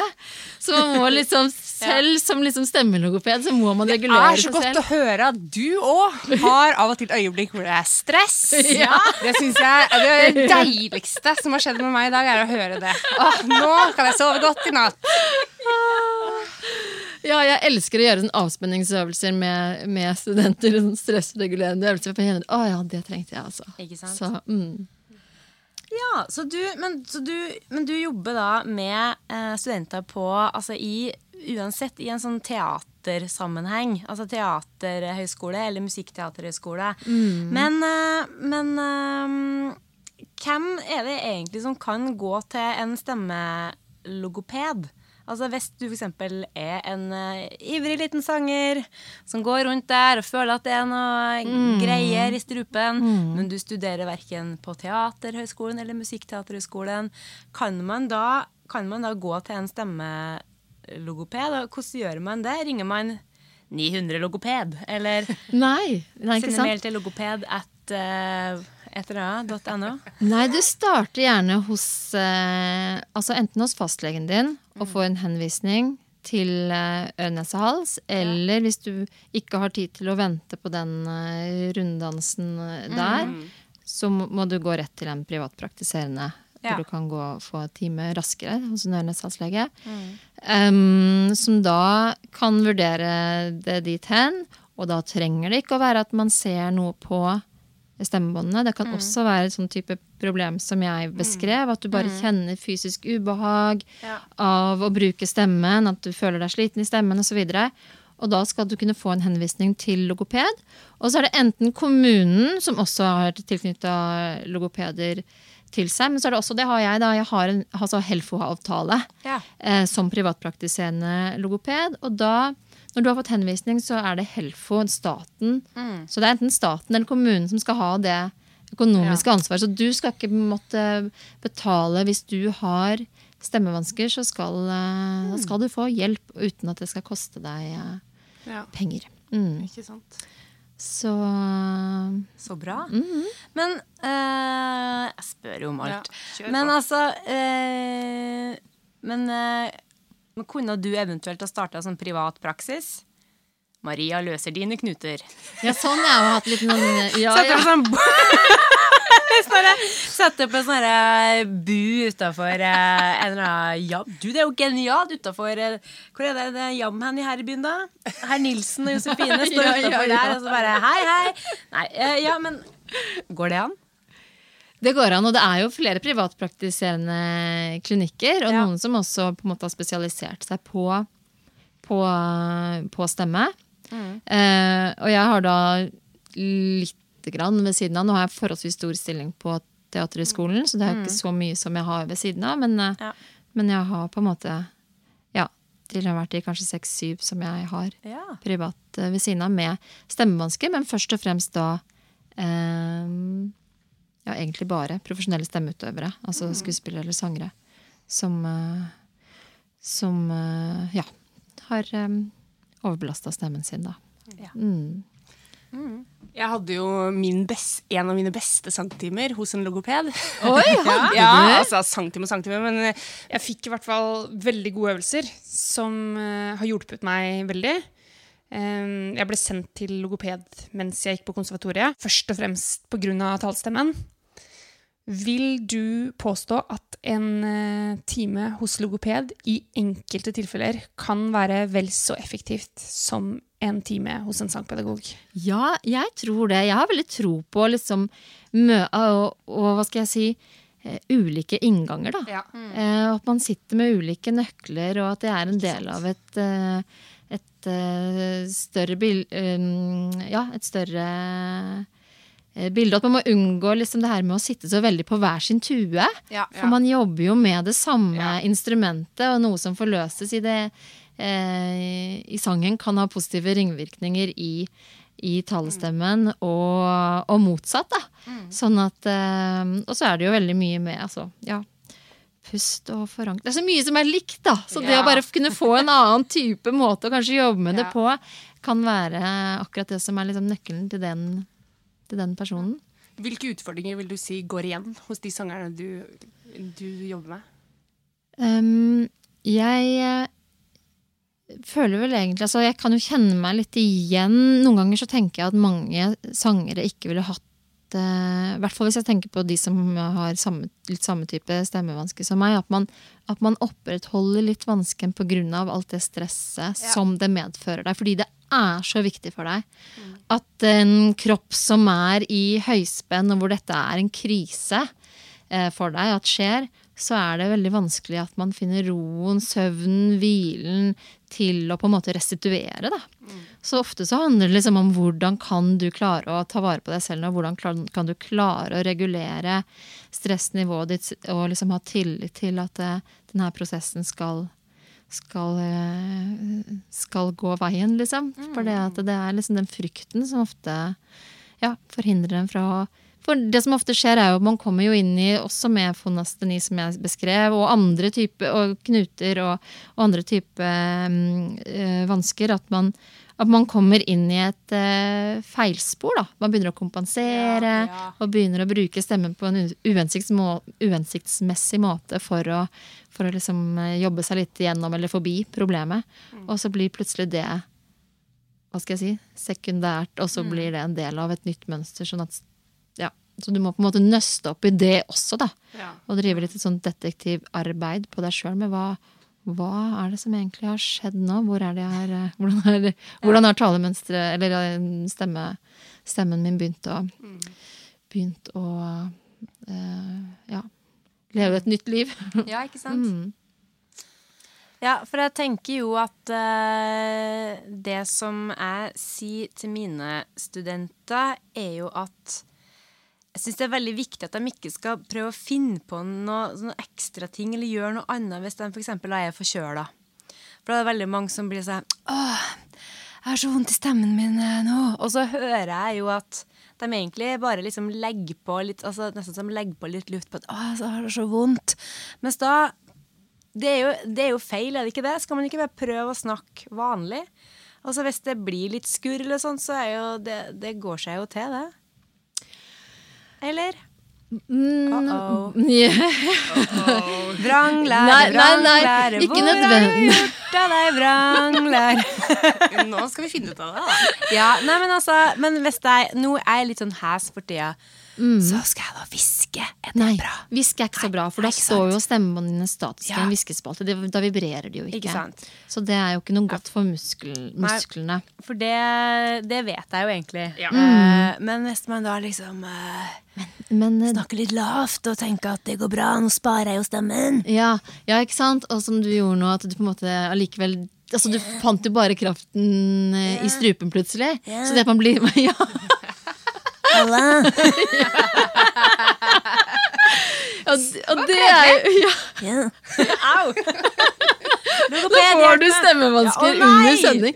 Så man må liksom [LAUGHS] selv som liksom stemmelogoped, så må man Det er så godt selv. å høre at du òg har av og til øyeblikk hvor det er stress. [LAUGHS] Det synes jeg er det deiligste som har skjedd med meg i dag, er å høre det. Åh, nå kan jeg sove godt i natt. Ja, jeg elsker å gjøre sånn avspenningsøvelser med, med studenter. Sånn stressregulerende øvelser. For jeg å ja, det trengte jeg, altså. Ikke sant? Så, mm. Ja, så du, men, så du, men du jobber da med eh, studenter på altså i, Uansett i en sånn teatersammenheng. Altså teaterhøyskole eller musikkteaterhøyskole. Men, eh, men eh, hvem er det egentlig som kan gå til en stemmelogoped? Altså Hvis du f.eks. er en uh, ivrig liten sanger som går rundt der og føler at det er noe greier i strupen, men du studerer verken på Teaterhøgskolen eller Musikkteaterhøgskolen, kan man da, kan man da gå til en stemmelogoped? Hvordan gjør man det? Ringer man 900 logoped? Eller [LAUGHS] Nei, nei, sender mail til logoped at uh, et .no? Nei, du starter gjerne hos eh, Altså enten hos fastlegen din og få en henvisning til eh, øre-nese-hals, eller hvis du ikke har tid til å vente på den eh, runddansen eh, der, så må du gå rett til en privatpraktiserende. Ja. Hvor du kan gå og få time raskere hos en øre-nese-halslege. Um, som da kan vurdere det dit hen. Og da trenger det ikke å være at man ser noe på stemmebåndene. Det kan også være sånn type problem som jeg beskrev. At du bare kjenner fysisk ubehag Ja. av å bruke stemmen, at du føler deg sliten i stemmen osv. Og da skal du kunne få en henvisning til logoped. Og så er det enten kommunen, som også har tilknytta logopeder til seg, men så er det også, det har jeg da, jeg har en altså Helfo-avtale Ja. eh, som privatpraktiserende logoped. Og da, når du har fått henvisning, så er det Helfo, staten. Så det er enten staten eller kommunen som skal ha det økonomiske ansvar, Så du skal ikke måtte betale hvis du har stemmevansker, så skal, mm. da skal du få hjelp uten at det skal koste deg eh, Ja, penger. Mm. ikke sant. Så Så bra. Men eh, Jeg spør jo om alt. Ja, men altså eh, Men eh, men kunne du eventuelt ha starta som privat praksis? Maria løser dine knuter. Ja, sånn. Jeg har hatt litt noen [LAUGHS] ja, Sett ja. opp sånn [LAUGHS] Sett opp en sånn bu utafor en eller annen jam. Du, det er jo genialt utafor Hvor er det, det er jam hen i her i byen, da? Herr Nilsen og Josefine [LAUGHS] står Ja, ja, utafor ja. der, og så bare hei, hei. Nei, eh, ja, men Går det an? Det går an, og det er jo flere privatpraktiserende klinikker, og Ja. noen som også på en måte har spesialisert seg på, på, på stemme. Eh, og jeg har da lite grann ved siden av. Nå har jeg forholdsvis stor stilling på Teaterhøgskolen, så det er ikke så mye som jeg har ved siden av. Men, eh, Ja. men jeg har på en måte Ja, til og med vært i kanskje seks-syv som jeg har Ja. privat eh, ved siden av med stemmevansker, men først og fremst da eh, ja, egentlig bare profesjonelle stemmeutøvere, altså skuespillere eller sangere, som, eh, som ja, har overbelasta stemmen sin, da. Ja. Mm. Jeg hadde jo min best, en av mine beste sangtimer hos en logoped. Oi, hadde [LAUGHS] ja, du? altså sangtime og sangtime, men eh, jeg fikk i hvert fall veldig gode øvelser som eh, har hjulpet meg veldig. Eh, jeg ble sendt til logoped mens jeg gikk på konservatoriet, først og fremst pga. talstemmen. Vil du påstå at en eh, time hos logoped i enkelte tilfeller kan være vel så effektivt som en time hos en sangpedagog? Ja, jeg tror det. Jeg har veldig tro på liksom mø og, og hva skal jeg si eh, ulike innganger, da. Ja. Mm. at man sitter med ulike nøkler, og at det er en del av et, eh, et eh, større bil, eh, Ja, et større eh, bilde. At man må unngå liksom det her med å sitte så veldig på hver sin tue. Ja. For man jobber jo med det samme Ja. instrumentet, og noe som forløses i det eh, i sangen, kan ha positive ringvirkninger i, i talestemmen, og, og motsatt. da. Sånn at eh, Og så er det jo veldig mye med altså, ja, pust og forankring. Det er så mye som er likt, da! Så det å bare kunne få en annen type måte å kanskje jobbe med det på, kan være akkurat det som er liksom nøkkelen til den, til den personen. Hvilke utfordringer vil du si går igjen hos de sangerne du, du jobber med? Um, jeg eh, føler vel egentlig altså Jeg kan jo kjenne meg litt igjen. Noen ganger så tenker jeg at mange sangere ikke ville hatt eh, I hvert fall hvis jeg tenker på de som har samme, litt samme type stemmevansker som meg. At man, at man opprettholder litt vansken pga. alt det stresset som det medfører deg. Fordi det er så viktig for deg at en kropp som er i høyspenn, og hvor dette er en krise eh, for deg at skjer, så er det veldig vanskelig at man finner roen, søvnen, hvilen til å på en måte restituere. Da. Så ofte så handler det liksom om hvordan kan du klare å ta vare på deg selv, og hvordan kan du klare å regulere stressnivået ditt og liksom ha tillit til at eh, denne prosessen skal skal, eh, skal gå veien, liksom. For det, at det er liksom den frykten som ofte ja, forhindrer en fra å For det som ofte skjer, er jo at man kommer jo inn i, også med fonasteni, som jeg beskrev, og andre typer og knuter og, og andre typer mm, vansker, at man, at man kommer inn i et eh, feilspor. da. Man begynner å kompensere Ja, ja. og begynner å bruke stemmen på en uhensiktsmessig måte for å, for å liksom eh, jobbe seg litt gjennom eller forbi problemet. Og så blir plutselig det hva skal jeg si, sekundært, og så blir det en del av et nytt mønster. sånn at Så du må på en måte nøste opp i det også, da. Ja. Og drive litt et sånt detektivarbeid på deg sjøl med hva, hva er det som egentlig har skjedd nå? Hvor er det jeg har, eh, hvordan, er, hvordan har talemønsteret, eller eh, stemme, stemmen min begynt å, begynt å uh, ja, leve et nytt liv? [LAUGHS] Ja, ikke sant? Mm. Ja, for jeg tenker jo at uh, det som jeg sier til mine studenter, er jo at jeg syns det er veldig viktig at de ikke skal prøve å finne på noe, noe ekstra ting eller gjøre noe annet hvis de f.eks. er forkjøla. For da er det veldig mange som blir sånn Åh, jeg har så vondt i stemmen min eh, nå. Og så hører jeg jo at de egentlig bare liksom legger på litt altså Nesten som legger på litt luft på at Åh, jeg har det så vondt. Mens da det er, jo, det er jo feil, er det ikke det? Skal man ikke bare prøve å snakke vanlig? Og så Hvis det blir litt skurr, eller sånn, så er jo det, det går seg jo til, det. Eller? Uh-oh. [LAUGHS] Ja. [LAUGHS] Vranglære, Nei, nei, nei, vranglære, hvor har du gjort av deg, vranglære? [LAUGHS] Nå skal vi finne ut av det. da. Ja, nei, men altså Men hvis jeg Nå er jeg litt sånn hes for tida. Så skal jeg da hviske. Er det Nei, bra? hviske er ikke så bra, for Nei, da står jo stemmebåndene dine statisk i Ja. en hviskespalte. Det- Da vibrerer de jo ikke. Ikke sant. Så det er jo ikke noe godt for muskel, Nei. musklene. For det, det vet jeg jo egentlig. Ja. Mm. men hvis man da liksom men, Men Snakke snakker litt lavt og tenker at det går bra, nå sparer jeg jo stemmen ja, ja, ikke sant? Og som du gjorde nå, at du på en måte allikevel Altså, du fant jo bare kraften yeah. i strupen plutselig. Yeah. Så det at man blir [LAUGHS] Ja, Halla! [LAUGHS] og, og det er jo ja, Ja. [LAUGHS] Au! [LAUGHS] Da får du stemmevansker Ja, under sending.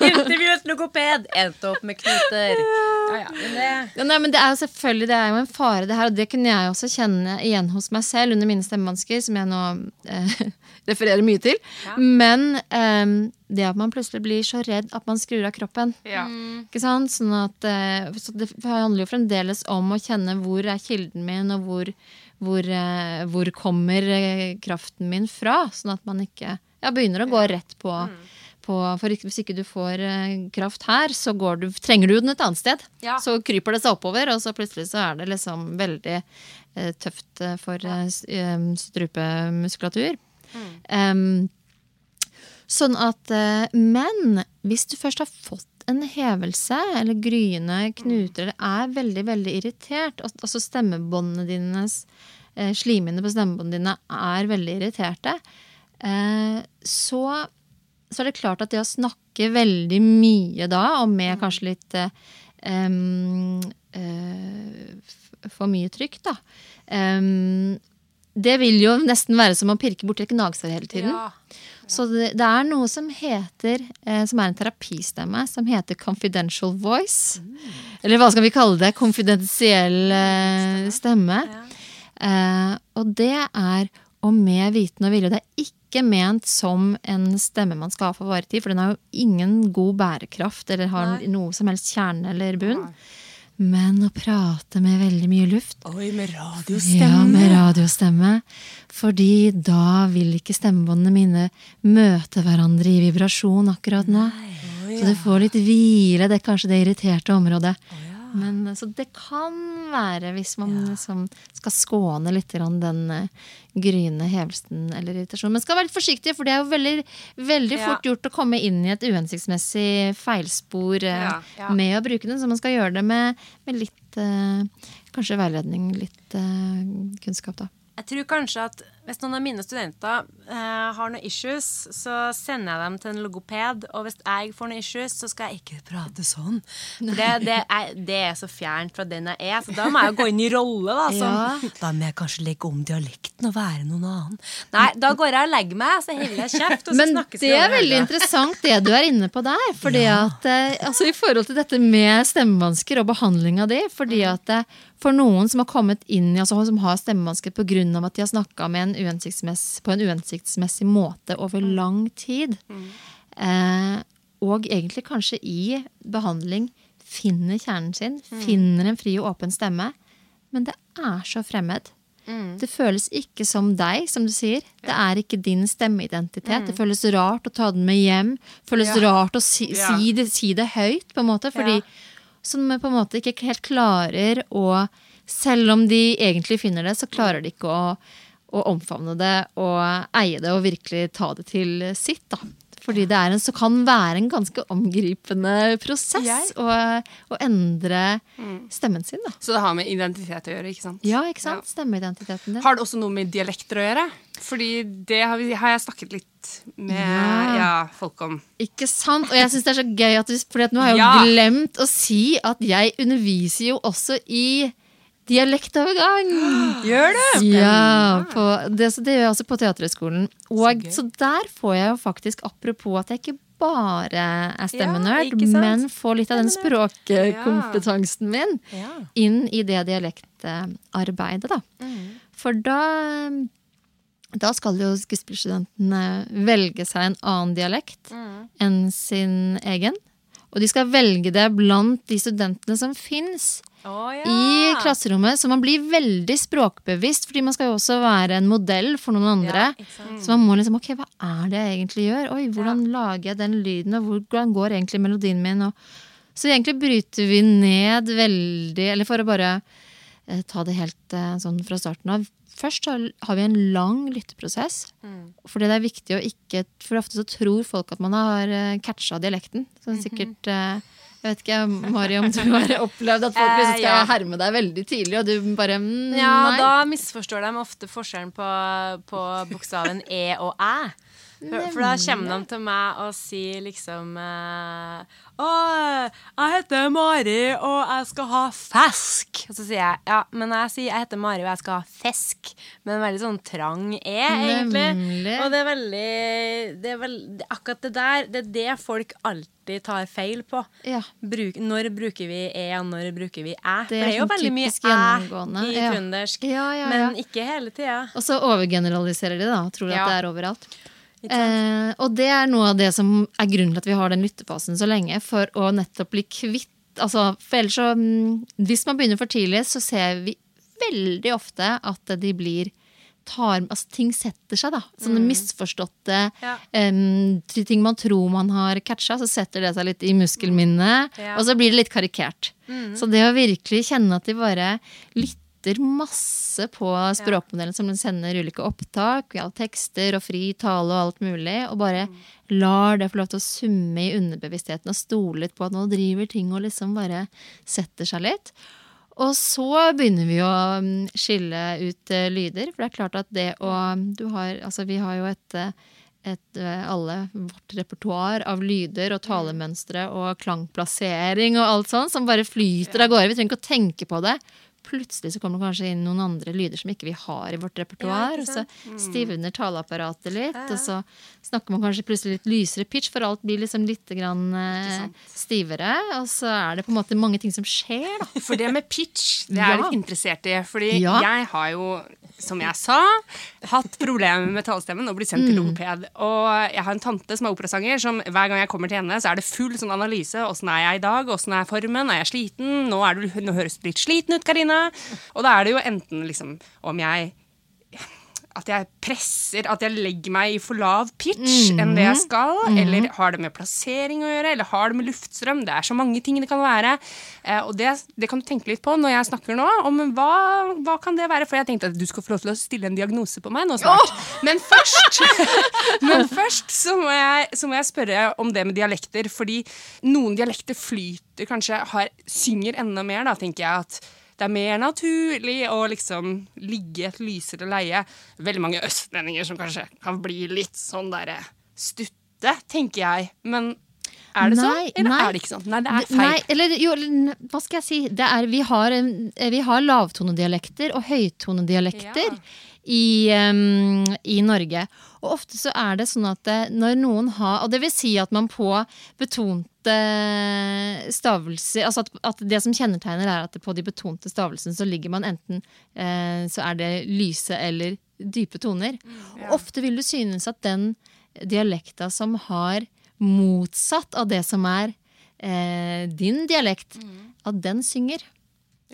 [LAUGHS] Intervjuet logoped endte opp med knuter. Ja, ja, men det Ja, nei, men det er jo selvfølgelig det er jo en fare, det her. Og det kunne jeg også kjenne igjen hos meg selv under mine stemmevansker, som jeg nå eh, [LAUGHS] refererer mye til. Men eh, det at man plutselig blir så redd at man skrur av kroppen. Ja. Ikke sant? Sånn at, eh, så det handler jo fremdeles om å kjenne hvor er kilden min, og hvor, hvor, eh, hvor kommer eh, kraften min fra. Sånn at man ikke ja, begynner å gå rett på, på For hvis ikke du får eh, kraft her, så går du, trenger du den et annet sted. Ja. Så kryper det seg oppover, og så plutselig så er det liksom veldig eh, tøft for eh, strupemuskulatur. Em, Sånn at eh, Men hvis du først har fått en hevelse eller gryende knuter eller er veldig veldig irritert, al- altså stemmebåndene dines slimene på stemmebåndene dine er veldig irriterte, eh, så, så er det klart at det å snakke veldig mye da, og med kanskje litt um, eh, for mye trykk, da um, Det vil jo nesten være som å pirke borti et gnagsår hele tiden. Ja. Så det, det er noe som heter, eh, som er en terapistemme, som heter confidential voice. Eller hva skal vi kalle det? Konfidensiell eh, stemme. Eh, og det er og med viten og vilje. Det er ikke ment som en stemme man skal ha for varetid, for den har jo ingen god bærekraft eller har Nei. noe som helst kjerne eller bunn. Men å prate med veldig mye luft Oi, med radiostemme! ja, med radiostemme. Fordi da vil ikke stemmebåndene mine møte hverandre i vibrasjon akkurat nå. Så du får litt hvile, det er kanskje det irriterte området. Men, så det kan være, hvis man liksom skal skåne litt den eh, gryende hevelsen eller irritasjonen. Men skal være litt forsiktig, for det er jo veldig, veldig fort gjort å komme inn i et uhensiktsmessig feilspor eh, med å bruke den. Så man skal gjøre det med, med litt eh, kanskje veiledning, litt eh, kunnskap, da. Jeg tror kanskje at hvis noen av mine studenter uh, har noen issues, så sender jeg dem til en logoped. Og hvis jeg får noen issues, så skal jeg ikke prate sånn. For det, det, er, det er så fjernt fra den jeg er. Så da må jeg jo gå inn i rolle. Da, ja. da må jeg kanskje legge om dialekten og være noen annen. Nei, da går jeg og legger meg, så holder jeg kjeft. Men det er veldig interessant det du er inne på der. Fordi at, uh, altså I forhold til dette med stemmevansker og behandling av de. fordi at uh, For noen som har kommet inn i, altså som har stemmevansker pga. at de har snakka med en på en uhensiktsmessig måte over lang tid, eh, og egentlig kanskje i behandling finner kjernen sin, finner en fri og åpen stemme, men det er så fremmed. Det føles ikke som deg, som du sier. Det er ikke din stemmeidentitet. Det føles rart å ta den med hjem. Det føles Ja. rart å si, Ja. si, det, si det høyt, på en måte. Fordi Ja. som på en måte ikke helt klarer å Selv om de egentlig finner det, så klarer de ikke å, å omfavne det og eie det og virkelig ta det til sitt. da. Fordi det er en, så kan være en ganske omgripende prosess å, å endre stemmen sin. da. Så det har med identitet å gjøre, ikke sant? Ja, ikke sant? Stemmeidentiteten din. Har det også noe med dialekter å gjøre? Fordi det har, vi, har jeg snakket litt med Ja. ja, folk om. Ikke sant? Og jeg syns det er så gøy, at, vi- fordi at nå har jeg jo Ja. glemt å si at jeg underviser jo også i dialektovergang. [GASPS] Gjør det? Ja, på, det, så det gjør jeg også på Teaterhøgskolen. Og så, der får jeg jo faktisk, apropos at jeg ikke bare er stemmenerd, ja, men får litt av den språkkompetansen min Ja. inn i det dialektarbeidet, da. For da da skal jo skuespillerstudentene velge seg en annen dialekt enn sin egen. Og de skal velge det blant de studentene som fins oh, ja. i klasserommet. Så man blir veldig språkbevisst, fordi man skal jo også være en modell for noen andre. Ja. Så man må liksom, ok, hva er det jeg egentlig gjør? Oi, hvordan lager jeg den lyden, og hvordan går egentlig melodien min? Og Så egentlig bryter vi ned veldig Eller for å bare ta det helt eh, sånn fra starten av. Først har, vi en lang lytteprosess. Fordi det er viktig å ikke For ofte så tror folk at man har uh, catcha dialekten. Sånn sikkert eh, Jeg vet ikke, Mari, om du har [LAUGHS] opplevd at folk Eh, skal ja. herme deg veldig tidlig, og du bare mm, Ja, nei. da misforstår de ofte forskjellen på, på bokstaven E og Æ. For, for da kommer de til meg og sier liksom eh, Å, jeg heter Mari, og jeg skal ha fisk. Og så sier jeg ja, men jeg sier jeg heter Mari, og jeg skal ha fisk. Med en veldig sånn trang E, egentlig. Nemlig. Og det er veldig det er vel, Akkurat det der, det er det folk alltid tar feil på. Ja. Bruk, når bruker vi E, og når bruker vi Æ? For Det er jo sånn veldig mye Æ i ja. trøndersk. Ja, ja. Men ikke hele tida. Og så overgeneraliserer de, da. Tror at det er overalt. Eh, og det er noe av det som er grunnen til at vi har den lyttefasen så lenge. For å nettopp bli kvitt altså, For ellers så mm, Hvis man begynner for tidlig, så ser vi veldig ofte at de blir tar, altså, ting setter seg, da. Sånne misforståtte Mm. Ja. em, ting man tror man har catcha, så setter det seg litt i muskelminnet. Ja. Og så blir det litt karikert. Så det å virkelig kjenne at de bare lytter masse på språkmodellen som den sender ulike opptak ja, tekster og fri tale og alt mulig, og bare lar det få lov til å summe i underbevisstheten og stole litt på at nå driver ting og liksom bare setter seg litt. Og så begynner vi å mm, skille ut eh, lyder, for det er klart at det å du har, altså Vi har jo et, eh, et eh, alle vårt repertoar av lyder og talemønstre og klangplassering og alt sånt som bare flyter av gårde. Vi trenger ikke å tenke på det. Plutselig så kommer det kanskje inn noen andre lyder som ikke vi har i vårt repertoar. Ja, og så sant? stivner taleapparatet litt, Ja, og så snakker man kanskje plutselig litt lysere pitch, for alt blir liksom litt grann, eh, stivere. Og så er det på en måte mange ting som skjer, da. For det med pitch, det er jeg Ja. litt interessert i. Fordi jeg har jo, som jeg sa, hatt problemer med talestemmen og blitt sendt Mm. til logoped. Og jeg har en tante som er operasanger, som hver gang jeg kommer til henne, så er det full sånn analyse. Åssen er jeg i dag? Åssen er formen? Er jeg sliten? Nå, er du, nå høres du litt sliten ut, Karina. Og da er det jo enten liksom om jeg at jeg presser, at jeg legger meg i for lav pitch enn det jeg skal. Eller har det med plassering å gjøre, eller har det med luftstrøm. Det er så mange ting det kan være. Eh, og det, det kan du tenke litt på når jeg snakker nå, om hva, hva kan det være. For jeg tenkte at du skal få lov til å stille en diagnose på meg nå snart. Men først, [LAUGHS] men først så, må jeg, så må jeg spørre om det med dialekter. Fordi noen dialekter flyter kanskje, har, synger enda mer, da, tenker jeg. at det er mer naturlig å liksom ligge i et lysere leie. Veldig mange østlendinger som kanskje kan bli litt sånn derre stutte, tenker jeg. Men er det Nei, sånn, eller nei. er det ikke sånn? Nei, det er feil. Nei, eller jo, hva skal jeg si? Det er, vi, har, eh, vi har lavtonedialekter og høytonedialekter Ja. i, um, i Norge. Og ofte så er det sånn at eh, når noen har Og det vil si at man på betonte stavelser Altså at, at det som kjennetegner, er at på de betonte stavelsene så ligger man enten eh, Så er det lyse eller dype toner. Og ofte vil du synes at den dialekta som har motsatt av det som er eh, din dialekt, at den synger.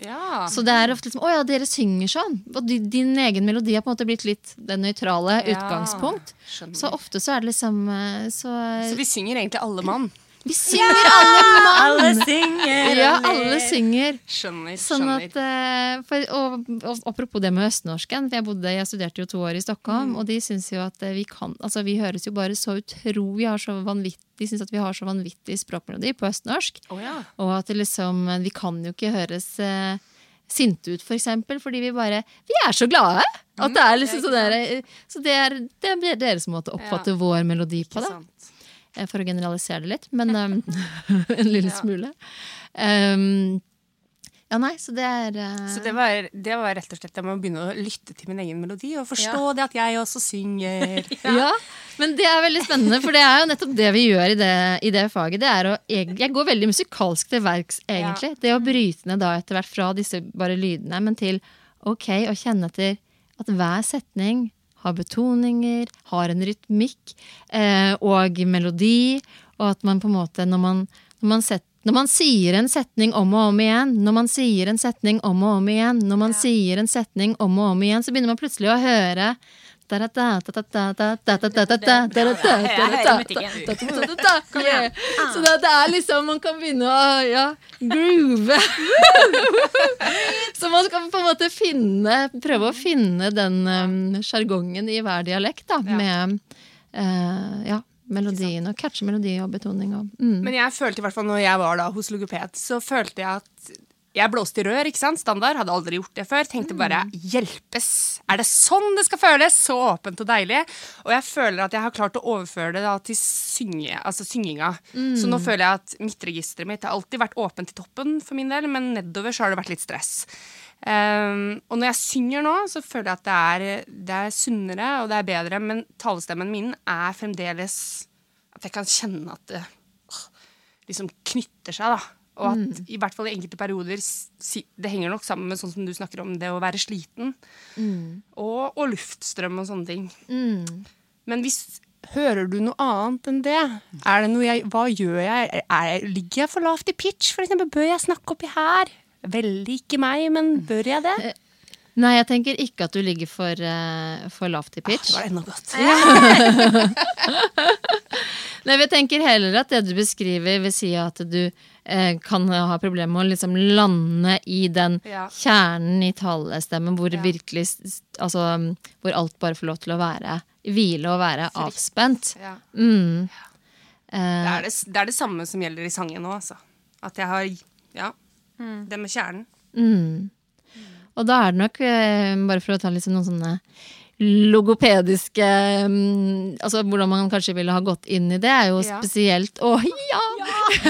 Ja. Så det er ofte liksom, å ja, dere synger sånn. Og di- din egen melodi har på en måte blitt litt det nøytrale Ja, utgangspunkt. skjønner. Så ofte så er det liksom eh, Så, Så vi synger egentlig alle mann. Vi synger alle mann! synger Ja, alle synger. Skjønner. Sånn at, eh, for, og, og apropos det med østnorsken. For jeg, bodde, jeg studerte jo to år i Stockholm, og de syns jo at eh, vi kan Altså vi høres jo bare så utro Vi har så vanvittig De syns at vi har så vanvittig språkmelodi på østnorsk. Oh, ja. Og at liksom Vi kan jo ikke høres eh, sinte ut, for eksempel, fordi vi bare Vi er så glade! At det er liksom sånn der, eh, Så det er, det er deres måte å oppfatte vår melodi på det. sant. Eh, For å generalisere det litt, men um, [LAUGHS] [LAUGHS] en lille smule. Um, ja, nei, så det er uh... Så det var, det var rett og slett Jeg må begynne å lytte til min egen melodi og forstå det at jeg også synger. [LAUGHS] ja. men det er veldig spennende, for det er jo nettopp det vi gjør i det, i det faget. Det er å, jeg går veldig musikalsk til verks, egentlig. Det å bryte ned da etter hvert fra disse bare lydene, men til ok, å kjenne etter at hver setning har betoninger, har en rytmikk eh, og melodi, og at man på en måte, når man, når man set, når man sier en setning om og om igjen, når man sier en setning om og om igjen, når man sier en setning om og om igjen, så begynner man plutselig å høre. Så det, er liksom Man kan begynne å ja, groove. Så man skal på en måte finne prøve å finne den um, sjargongen i hver dialekt, da, med uh, ja, melodien. Og catche melodi og betoning og mm. Men jeg følte i hvert fall når jeg var da hos logoped, så følte jeg at jeg blåste i rør, ikke sant? Standard. Hadde aldri gjort det før. Tenkte bare hjelpes. Er det sånn det skal føles? Så åpent og deilig. Og jeg føler at jeg har klart å overføre det da til synge, altså synginga. Så nå føler jeg at midtregisteret mitt har alltid vært åpent til toppen for min del, men nedover så har det vært litt stress. Um, og når jeg synger nå, så føler jeg at det er, det er sunnere og det er bedre, men talestemmen min er fremdeles At jeg kan kjenne at det liksom knytter seg, da. Og at i hvert fall i enkelte perioder Det henger nok sammen med sånn som du snakker om, det å være sliten. Og, og luftstrøm og sånne ting. Men hvis Hører du noe annet enn det? Er det noe jeg, hva gjør jeg? Er, er, ligger jeg for lavt i pitch, for eksempel? Bør jeg snakke oppi her? Veldig ikke meg, men bør jeg det? Nei, jeg tenker ikke at du ligger for, uh, for lavt i pitch. Det var enda godt. [LAUGHS] Nei, jeg tenker heller at det du beskriver, vil si at du eh, kan ha problemer med å liksom lande i den Ja. kjernen i talestemmen hvor Ja. virkelig Altså hvor alt bare får lov til å være hvile og være avspent. Ja. Mm. Det, er det, det er det samme som gjelder i sangen nå, altså. At jeg har Ja. Det med kjernen. Mm. Og da er det nok, eh, bare for å ta liksom noen sånne logopediske mm, Altså hvordan man kanskje ville ha gått inn i det, er jo Ja. spesielt Å ja!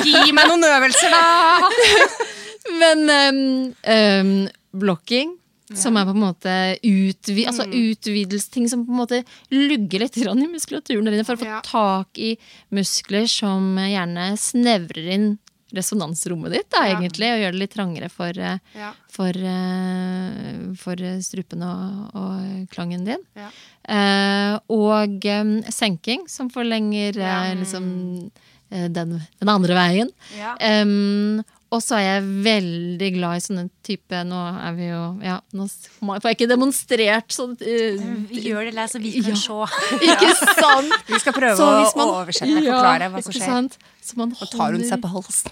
Gi meg noen øvelser, da! [LAUGHS] Men um, um, blokking, som er på en måte utvi altså utvidelsesting som på en måte lugger litt i muskulaturen der inne, for å få Ja. tak i muskler som gjerne snevrer inn resonansrommet ditt, da, Ja. egentlig, og gjør det litt trangere for, eh, Ja. for, eh, for strupen og, og klangen din. Ja. Eh, og um, senking, som forlenger eh, liksom, eh, den, den andre veien. Ja. Og så er jeg veldig glad i sånne type Nå er vi jo Ja, nå får jeg ikke demonstrert sånn uh, Vi gjør det, så vi kan Ja. se. Ikke sant? [LAUGHS] Vi skal prøve Så man- å oversette og Ja, forklare hva som skjer. sant? Så man Så tar hun seg på halsen.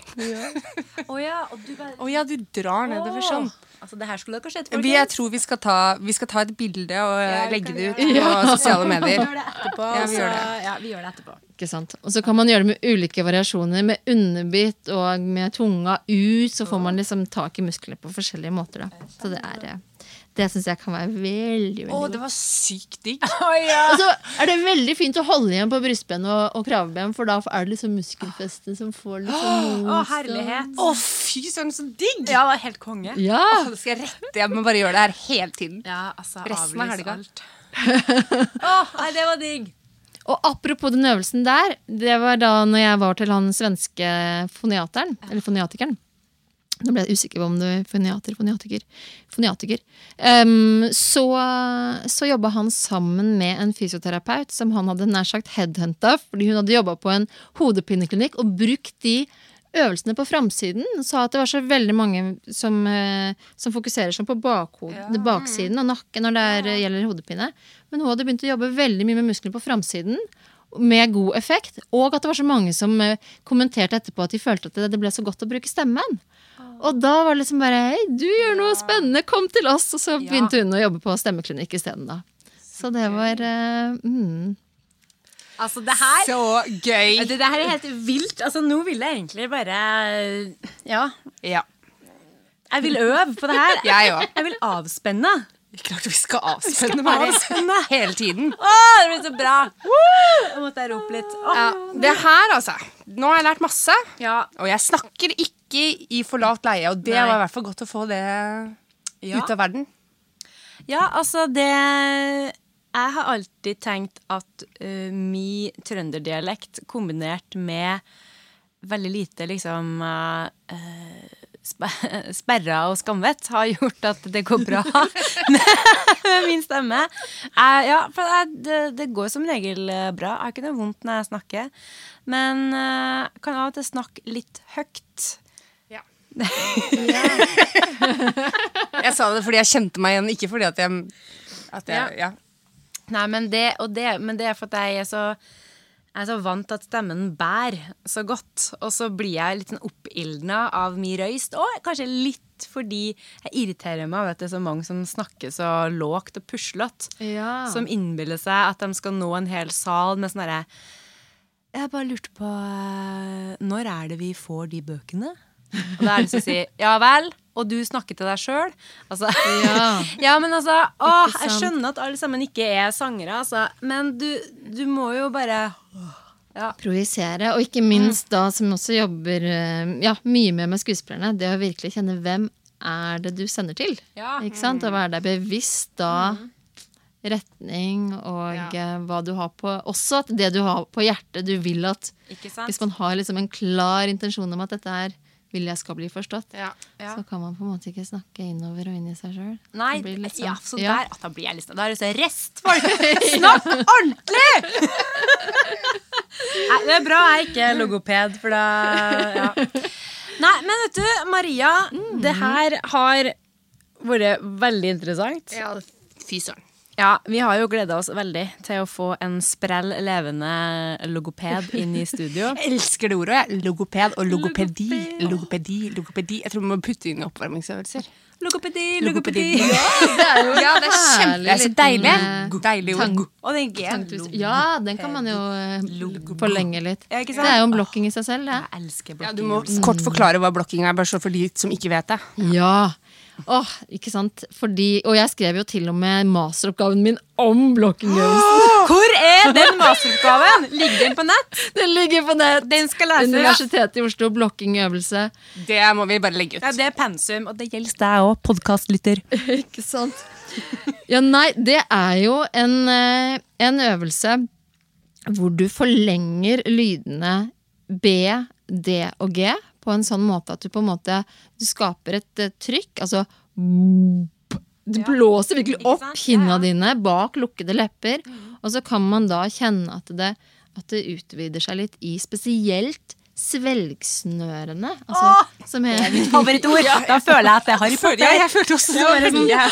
Å ja, og du bare Å ja, du drar nedover sånn. Altså, det her skulle dere sett, folkens. jeg tror vi skal, ta, vi skal ta et bilde og Ja, legge det ut på [LAUGHS] sosiale Vi medier. gjør det etterpå. Ja, vi gjør Ja, vi gjør det etterpå. Ikke sant? Og så kan man gjøre det med ulike variasjoner. Med underbitt og med tunga ut. Så får man liksom tak i musklene på forskjellige måter. Da. Så det er eh, Det syns jeg kan være veldig, veldig Å, godt. det var sykt digg. [LAUGHS] Og så er det veldig fint å holde igjen på brystben og, og kraveben, for da er det liksom muskelfeste som får litt sånn Å, herlighet. Å, fy søren, så digg! Ja, det var helt konge. Ja! Åh, det skal jeg rette. Jeg må bare gjøre det her hele tiden. Ja, altså, Resten av helga. alt. [LAUGHS] [LAUGHS] Å, nei, det var digg. Og apropos den øvelsen der, det var da når jeg var til han svenske foniateren, eller foniatikeren. Nå ble jeg usikker på om du er foniater, foniatiker. foniatiker. Em, så så jobba han sammen med en fysioterapeut som han hadde nær sagt headhunta, fordi hun hadde jobba på en hodepineklinikk og brukt de øvelsene på framsiden. Sa at det var så veldig mange som, eh, som fokuserer sånn på bakhodet, baksiden av nakken når det er, gjelder hodepine. Men hun hadde begynt å jobbe veldig mye med muskler på framsiden. Med god effekt. Og at det var så mange som eh, kommenterte etterpå at de følte at det, det ble så godt å bruke stemmen. Og da var det liksom bare Hei, du gjør noe spennende, kom til oss! Og så begynte hun å jobbe på stemmeklinikk isteden, da. Så det var uh, mm. Altså, det her Så gøy. det, det her er helt vilt. Altså, nå vil jeg egentlig bare Ja. Ja. Jeg vil øve på det her. Jeg. Jeg vil avspenne. Klart vi skal avspenne bare avspenne. [LAUGHS] hele tiden. Å, det blir så bra! Nå måtte jeg rope litt. Ja, det her, altså. Nå har jeg lært masse. ja. Og jeg snakker ikke i for lavt leie, og det Nei. var i hvert fall godt å få det Ja. ut av verden. Ja, altså det Jeg har alltid tenkt at uh, mi trønderdialekt kombinert med veldig lite liksom uh, spe- [LAUGHS] Sperra og skamvett har gjort at det går bra [LAUGHS] med min stemme. Uh, ja, for det, det går som regel eh, bra. Jeg har ikke noe vondt når jeg snakker. Men uh, kan av og til snakke litt høyt. Ja. [LAUGHS] jeg sa det fordi jeg kjente meg igjen, ikke fordi at jeg, at jeg ja. Nei, men det, og det, men det er for at jeg er så jeg er så vant til at stemmen bærer så godt. Og så blir jeg litt sånn oppildna av mye røyst. Og kanskje litt fordi jeg irriterer meg over at det er så mange som snakker så lågt og puslete. Ja. Som innbiller seg at de skal nå en hel sal med sånn herre Jeg bare lurte på eh, Når er det vi får de bøkene? Og da er det som å si ja vel, og du snakker til deg sjøl? Altså, Ja. [LAUGHS] ja, men altså å, Jeg skjønner at alle sammen ikke er sangere, altså. Men du, du må jo bare ja. projisere, og ikke minst da som også jobber eh, ja, mye med med skuespillerne, det å virkelig kjenne hvem er det du sender til. Ja. Ikke sant? Å være deg bevisst da retning og Ja. eh, hva du har på Også at det du har på hjertet, du vil at Ikke sant? Hvis man har liksom en klar intensjon om at dette her vil jeg skal bli forstått, Ja. Ja. så kan man på en måte ikke snakke innover og inn i seg sjøl. Nei, Det ja, sånn- så Ja. der, at da blir jeg litt Da er det sånn Rest, folk! [LAUGHS] Snakk ordentlig! [LAUGHS] Nei, det er bra jeg ikke er logoped, for da ja. Nei, men vet du, Maria, det her har vært veldig interessant. ja fy søren. Ja, vi har jo gleda oss veldig til å få en sprell levende logoped inn i studio. [LAUGHS] Jeg elsker det ordet. jeg. Logoped og logopedi. Logopedi, logopedi. Jeg tror vi må putte inn oppvarmingsøvelser. Logopedi, Logopedi. logopedi. Ja, det er jo Ja, det er kjempe, det er så deilig. eh, Deilig ord. Og den G. Ja, den kan man jo eh, forlenge litt. Ja? Det er jo en blokking i seg selv, det. Jeg elsker Ja, blokking. du må kort forklare hva blokking er, bare så for de som ikke vet det. Ja. Åh, ikke sant? Fordi, og jeg skrev jo til og med masteroppgaven min om blokkingøvelsen. [GASPS] Hvor er den masteroppgaven? Ligger den på nett? Den ligger på nett! Den skal leses. Universitetet i Oslo, blokkingøvelse. Det må vi bare legge ut. Ja, det er pensum, og det gjelder deg òg, podkastlytter. [LAUGHS] Ikke sant? Ja, nei, det er jo en, eh, en øvelse hvor du forlenger lydene B, D og G på en sånn måte at du på en måte du skaper et eh, trykk. Altså Du blåser virkelig opp kinna Ja, ja. dine bak lukkede lepper. Og så kan man da kjenne at det, at det utvider seg litt i spesielt svelgsnørene. Altså, som er, Favorittord. [LAUGHS] Da føler jeg at det er Harry Potter. Ja, jeg følte også det Ja,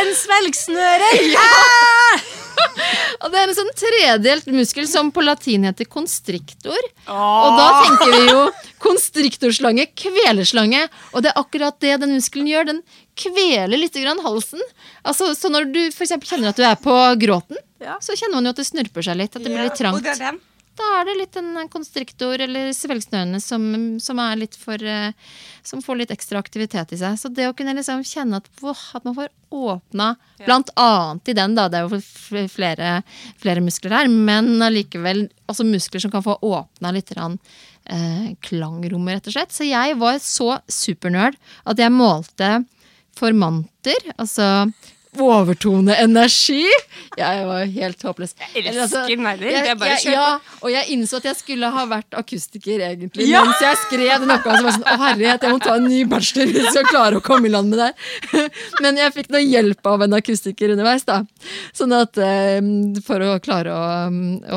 en svelgsnører! Svelgsnøre! [LAUGHS] Og det er en sånn tredelt muskel som på latin heter constrictor. Og da tenker vi jo constrictorslange, kvelerslange. Og det er akkurat det den muskelen gjør. Den kveler litt grann halsen. Altså, så når du for kjenner at du er på gråten, Ja. så kjenner man jo at det snurper seg litt. At det blir litt trangt. Og det er den. Da er det litt en konstriktor eller svelgsnørene som, som er litt for eh, Som får litt ekstra aktivitet i seg. Så det å kunne liksom kjenne at, at man får åpna Blant annet i den, da. Det er jo flere, flere muskler her. Men allikevel altså muskler som kan få åpna litt rann, eh, klangrommet, rett og slett. Så jeg var så supernerd at jeg målte formanter, altså overtone energi. Jeg var helt håpløs. Jeg Eller, altså, elsker nerder. Det er bare kjør ja, og jeg innså at jeg skulle ha vært akustiker, egentlig. Ja! Mens jeg skrev den oppgaven, så var jeg sånn Å, herlighet, jeg må ta en ny bachelor hvis jeg skal klare å komme i land med det. [LAUGHS] Men jeg fikk noe hjelp av en akustiker underveis, da. Sånn at eh, For å klare å,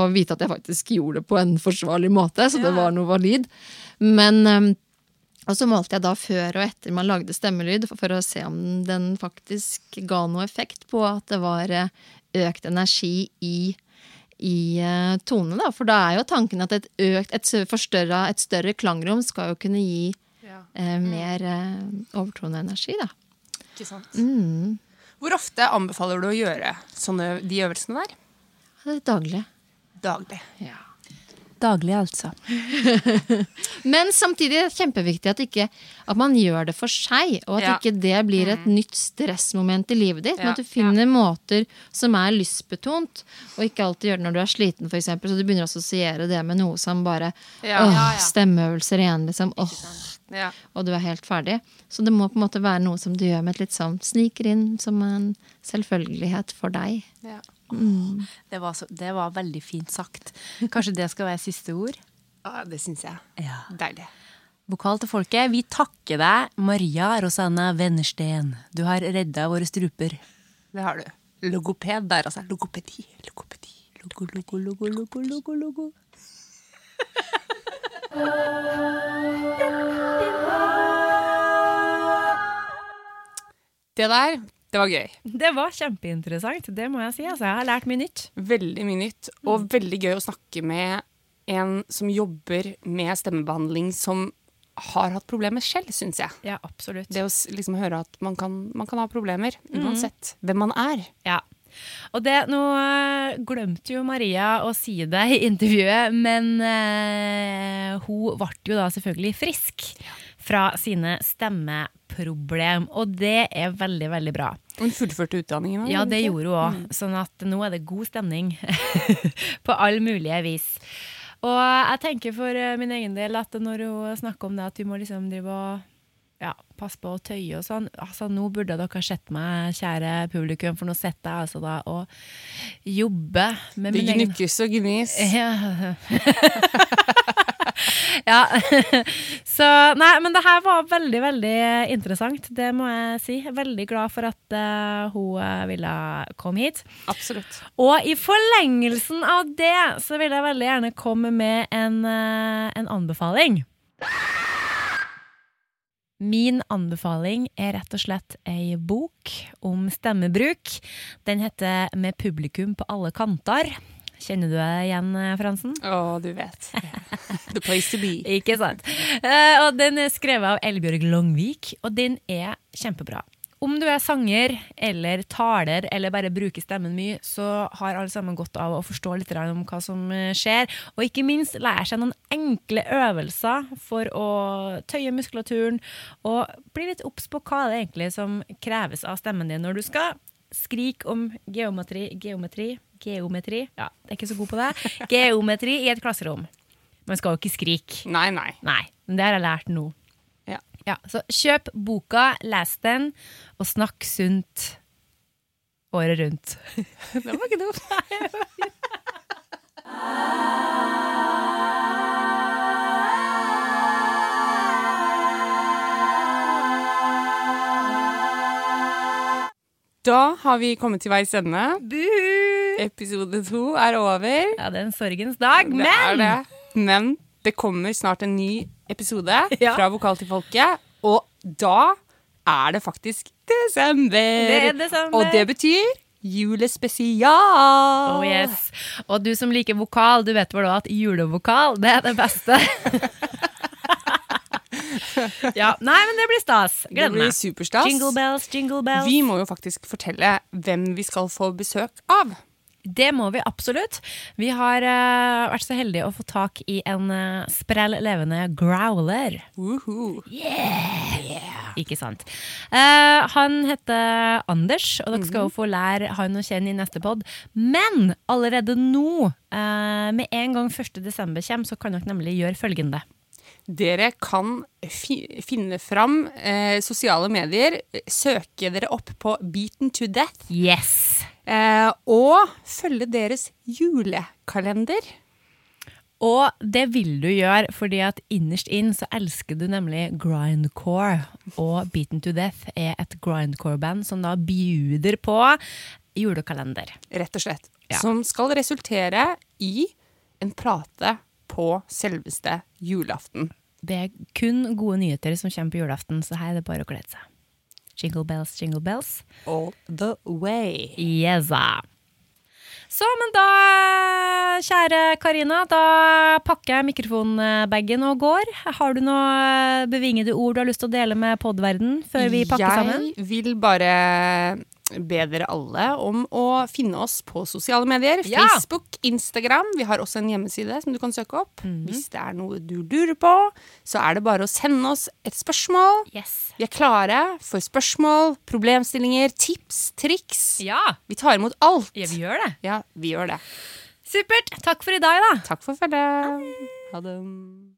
å vite at jeg faktisk gjorde det på en forsvarlig måte, så det var noe valid. Men eh, og så målte jeg da før og etter man lagde stemmelyd, for, å se om den faktisk ga noe effekt på at det var eh, økt energi i, i eh, tonene. Da. For da er jo tanken at et, økt, et, forstørra, et større klangrom skal jo kunne gi Ja, eh, mer eh, overtoneenergi, da. ikke sant. Mm. Hvor ofte anbefaler du å gjøre sånne, de øvelsene der? Det er daglig. Daglig. Daglig, altså. [LAUGHS] Men samtidig er det kjempeviktig at, ikke, at man gjør det for seg, og at Ja. ikke det blir et nytt stressmoment i livet ditt. Men at du finner måter som er lystbetont, og ikke alltid gjør det når du er sliten, f.eks. Så du begynner å assosiere det med noe som bare Ja. åh, Ja, ja. Stemmeøvelser igjen, liksom. Åh, Ja. og du er helt ferdig. Så det må på en måte være noe som du gjør med et litt sånn sniker inn som en selvfølgelighet for deg. Ja. Det var, så, det var veldig fint sagt. Kanskje det skal være siste ord? ja, det syns jeg. Ja. Deilig. Vokal til folket, vi takker deg, Maria Rosanna Wennersten. Du har redda våre struper. Det har du. Logoped der, altså. Logopedi. Logopedi. Logo, logo, logo, logo, logo, logo. Det der, Det var gøy. Det var kjempeinteressant, det må jeg si. Altså, jeg har lært mye nytt. Veldig mye nytt, og veldig gøy å snakke med en som jobber med stemmebehandling som har hatt problemer selv, syns jeg. Ja, absolutt. Det å liksom høre at man kan, man kan ha problemer uansett hvem man er. Ja. Og det, nå øh, glemte jo Maria å si det i intervjuet, men øh, hun ble jo da selvfølgelig frisk fra sine stemmeproblem. Og det er veldig, veldig bra. Hun fullførte utdanningen. Ja, det gjorde hun òg. Sånn at nå er det god stemning [LAUGHS] på all mulige vis. Og jeg tenker for eh, min egen del at når hun snakker om det at vi må liksom drive og ja, passe på å tøye og sånn. Altså, nå burde dere sett meg, kjære publikum, for nå sitter jeg altså da og jobber med Det min egen gnukkes og gnis. [LAUGHS] ja. [LAUGHS] ja. Så Nei, men det her var veldig, veldig interessant. Det må jeg si. Veldig glad for at uh, hun eh, ville komme hit. Absolutt. Og i forlengelsen av det så vil jeg veldig gjerne komme med en, uh, en anbefaling. Min anbefaling er rett og slett ei bok om stemmebruk. Den heter Med publikum på alle kanter. Kjenner du deg igjen, eh, Fransen? Å, du vet. [LAUGHS] The place to be. [LAUGHS] Ikke sant? Eh, og den er skrevet av Elbjørg Longvik, og den er kjempebra. Om du er sanger eller taler eller bare bruker stemmen mye, så har alle sammen godt av å forstå litt om hva som eh, skjer. Og ikke minst lære seg noen enkle øvelser for å tøye muskulaturen og bli litt obs på hva det egentlig som kreves av stemmen din når du skal skrike om geometri, geometri, geometri. Ja, jeg er ikke så god på det. Geometri i et klasserom. Man skal jo ikke skrike. Nei, nei. Nei, men det har jeg lært nå. Ja. Ja, så kjøp boka, les den, og snakk sunt året rundt. [LAUGHS] Det var ikke dumt. Da har vi kommet til veis ende. Episode to er over. Ja, det er en sorgens dag, Det men er det. Men det kommer snart en ny episode [LAUGHS] Ja. fra Vokal til folket, og da er det faktisk desember. Det er desember. Og det betyr julespesial. Oh yes. Og du som liker vokal, du vet vel òg at julevokal, det er det beste. [LAUGHS] ja, nei, men det blir stas. Det Gleder meg. superstas. Jingle bells, jingle bells. Vi må jo faktisk fortelle hvem vi skal få besøk av. Det må vi absolutt. Vi har uh, vært så heldige å få tak i en uh, sprell levende growler. Woohoo. Ikke sant. Uh, han heter Anders, og dere skal jo få lære han å kjenne i neste pod. Men allerede nå, med en gang 1. desember kommer, så kan dere nemlig gjøre følgende. Dere kan fi finne fram sosiale medier, søke dere opp på Beaten to Death, Yes! Eh, og følge deres julekalender. Og det vil du gjøre, fordi at innerst inn så elsker du nemlig grindcore. Og Beaten to Death er et grindcore-band som da bjuder på julekalender. rett og slett. Ja. Som skal resultere i en plate på selveste julaften. Det er kun gode nyheter som kommer på julaften, så her er det bare å glede seg. Jingle bells, jingle bells. All the way. Yes. Så, men da, kjære Karina, da pakker jeg mikrofonbagen og går. Har du noe bevingede ord du har lyst til å dele med podverden før vi pakker jeg sammen? vil bare be dere alle om å finne oss på sosiale medier. Ja. Facebook, Instagram. Vi har også en hjemmeside som du kan søke opp. Mhm. Hvis det er noe du lurer på, så er det bare å sende oss et spørsmål. Yes. Vi er klare for spørsmål, problemstillinger, tips, triks. Ja, Vi tar imot alt. ja, vi gjør det. Ja, vi gjør det. Supert. Takk for i dag, da. Takk for følget. Ha det.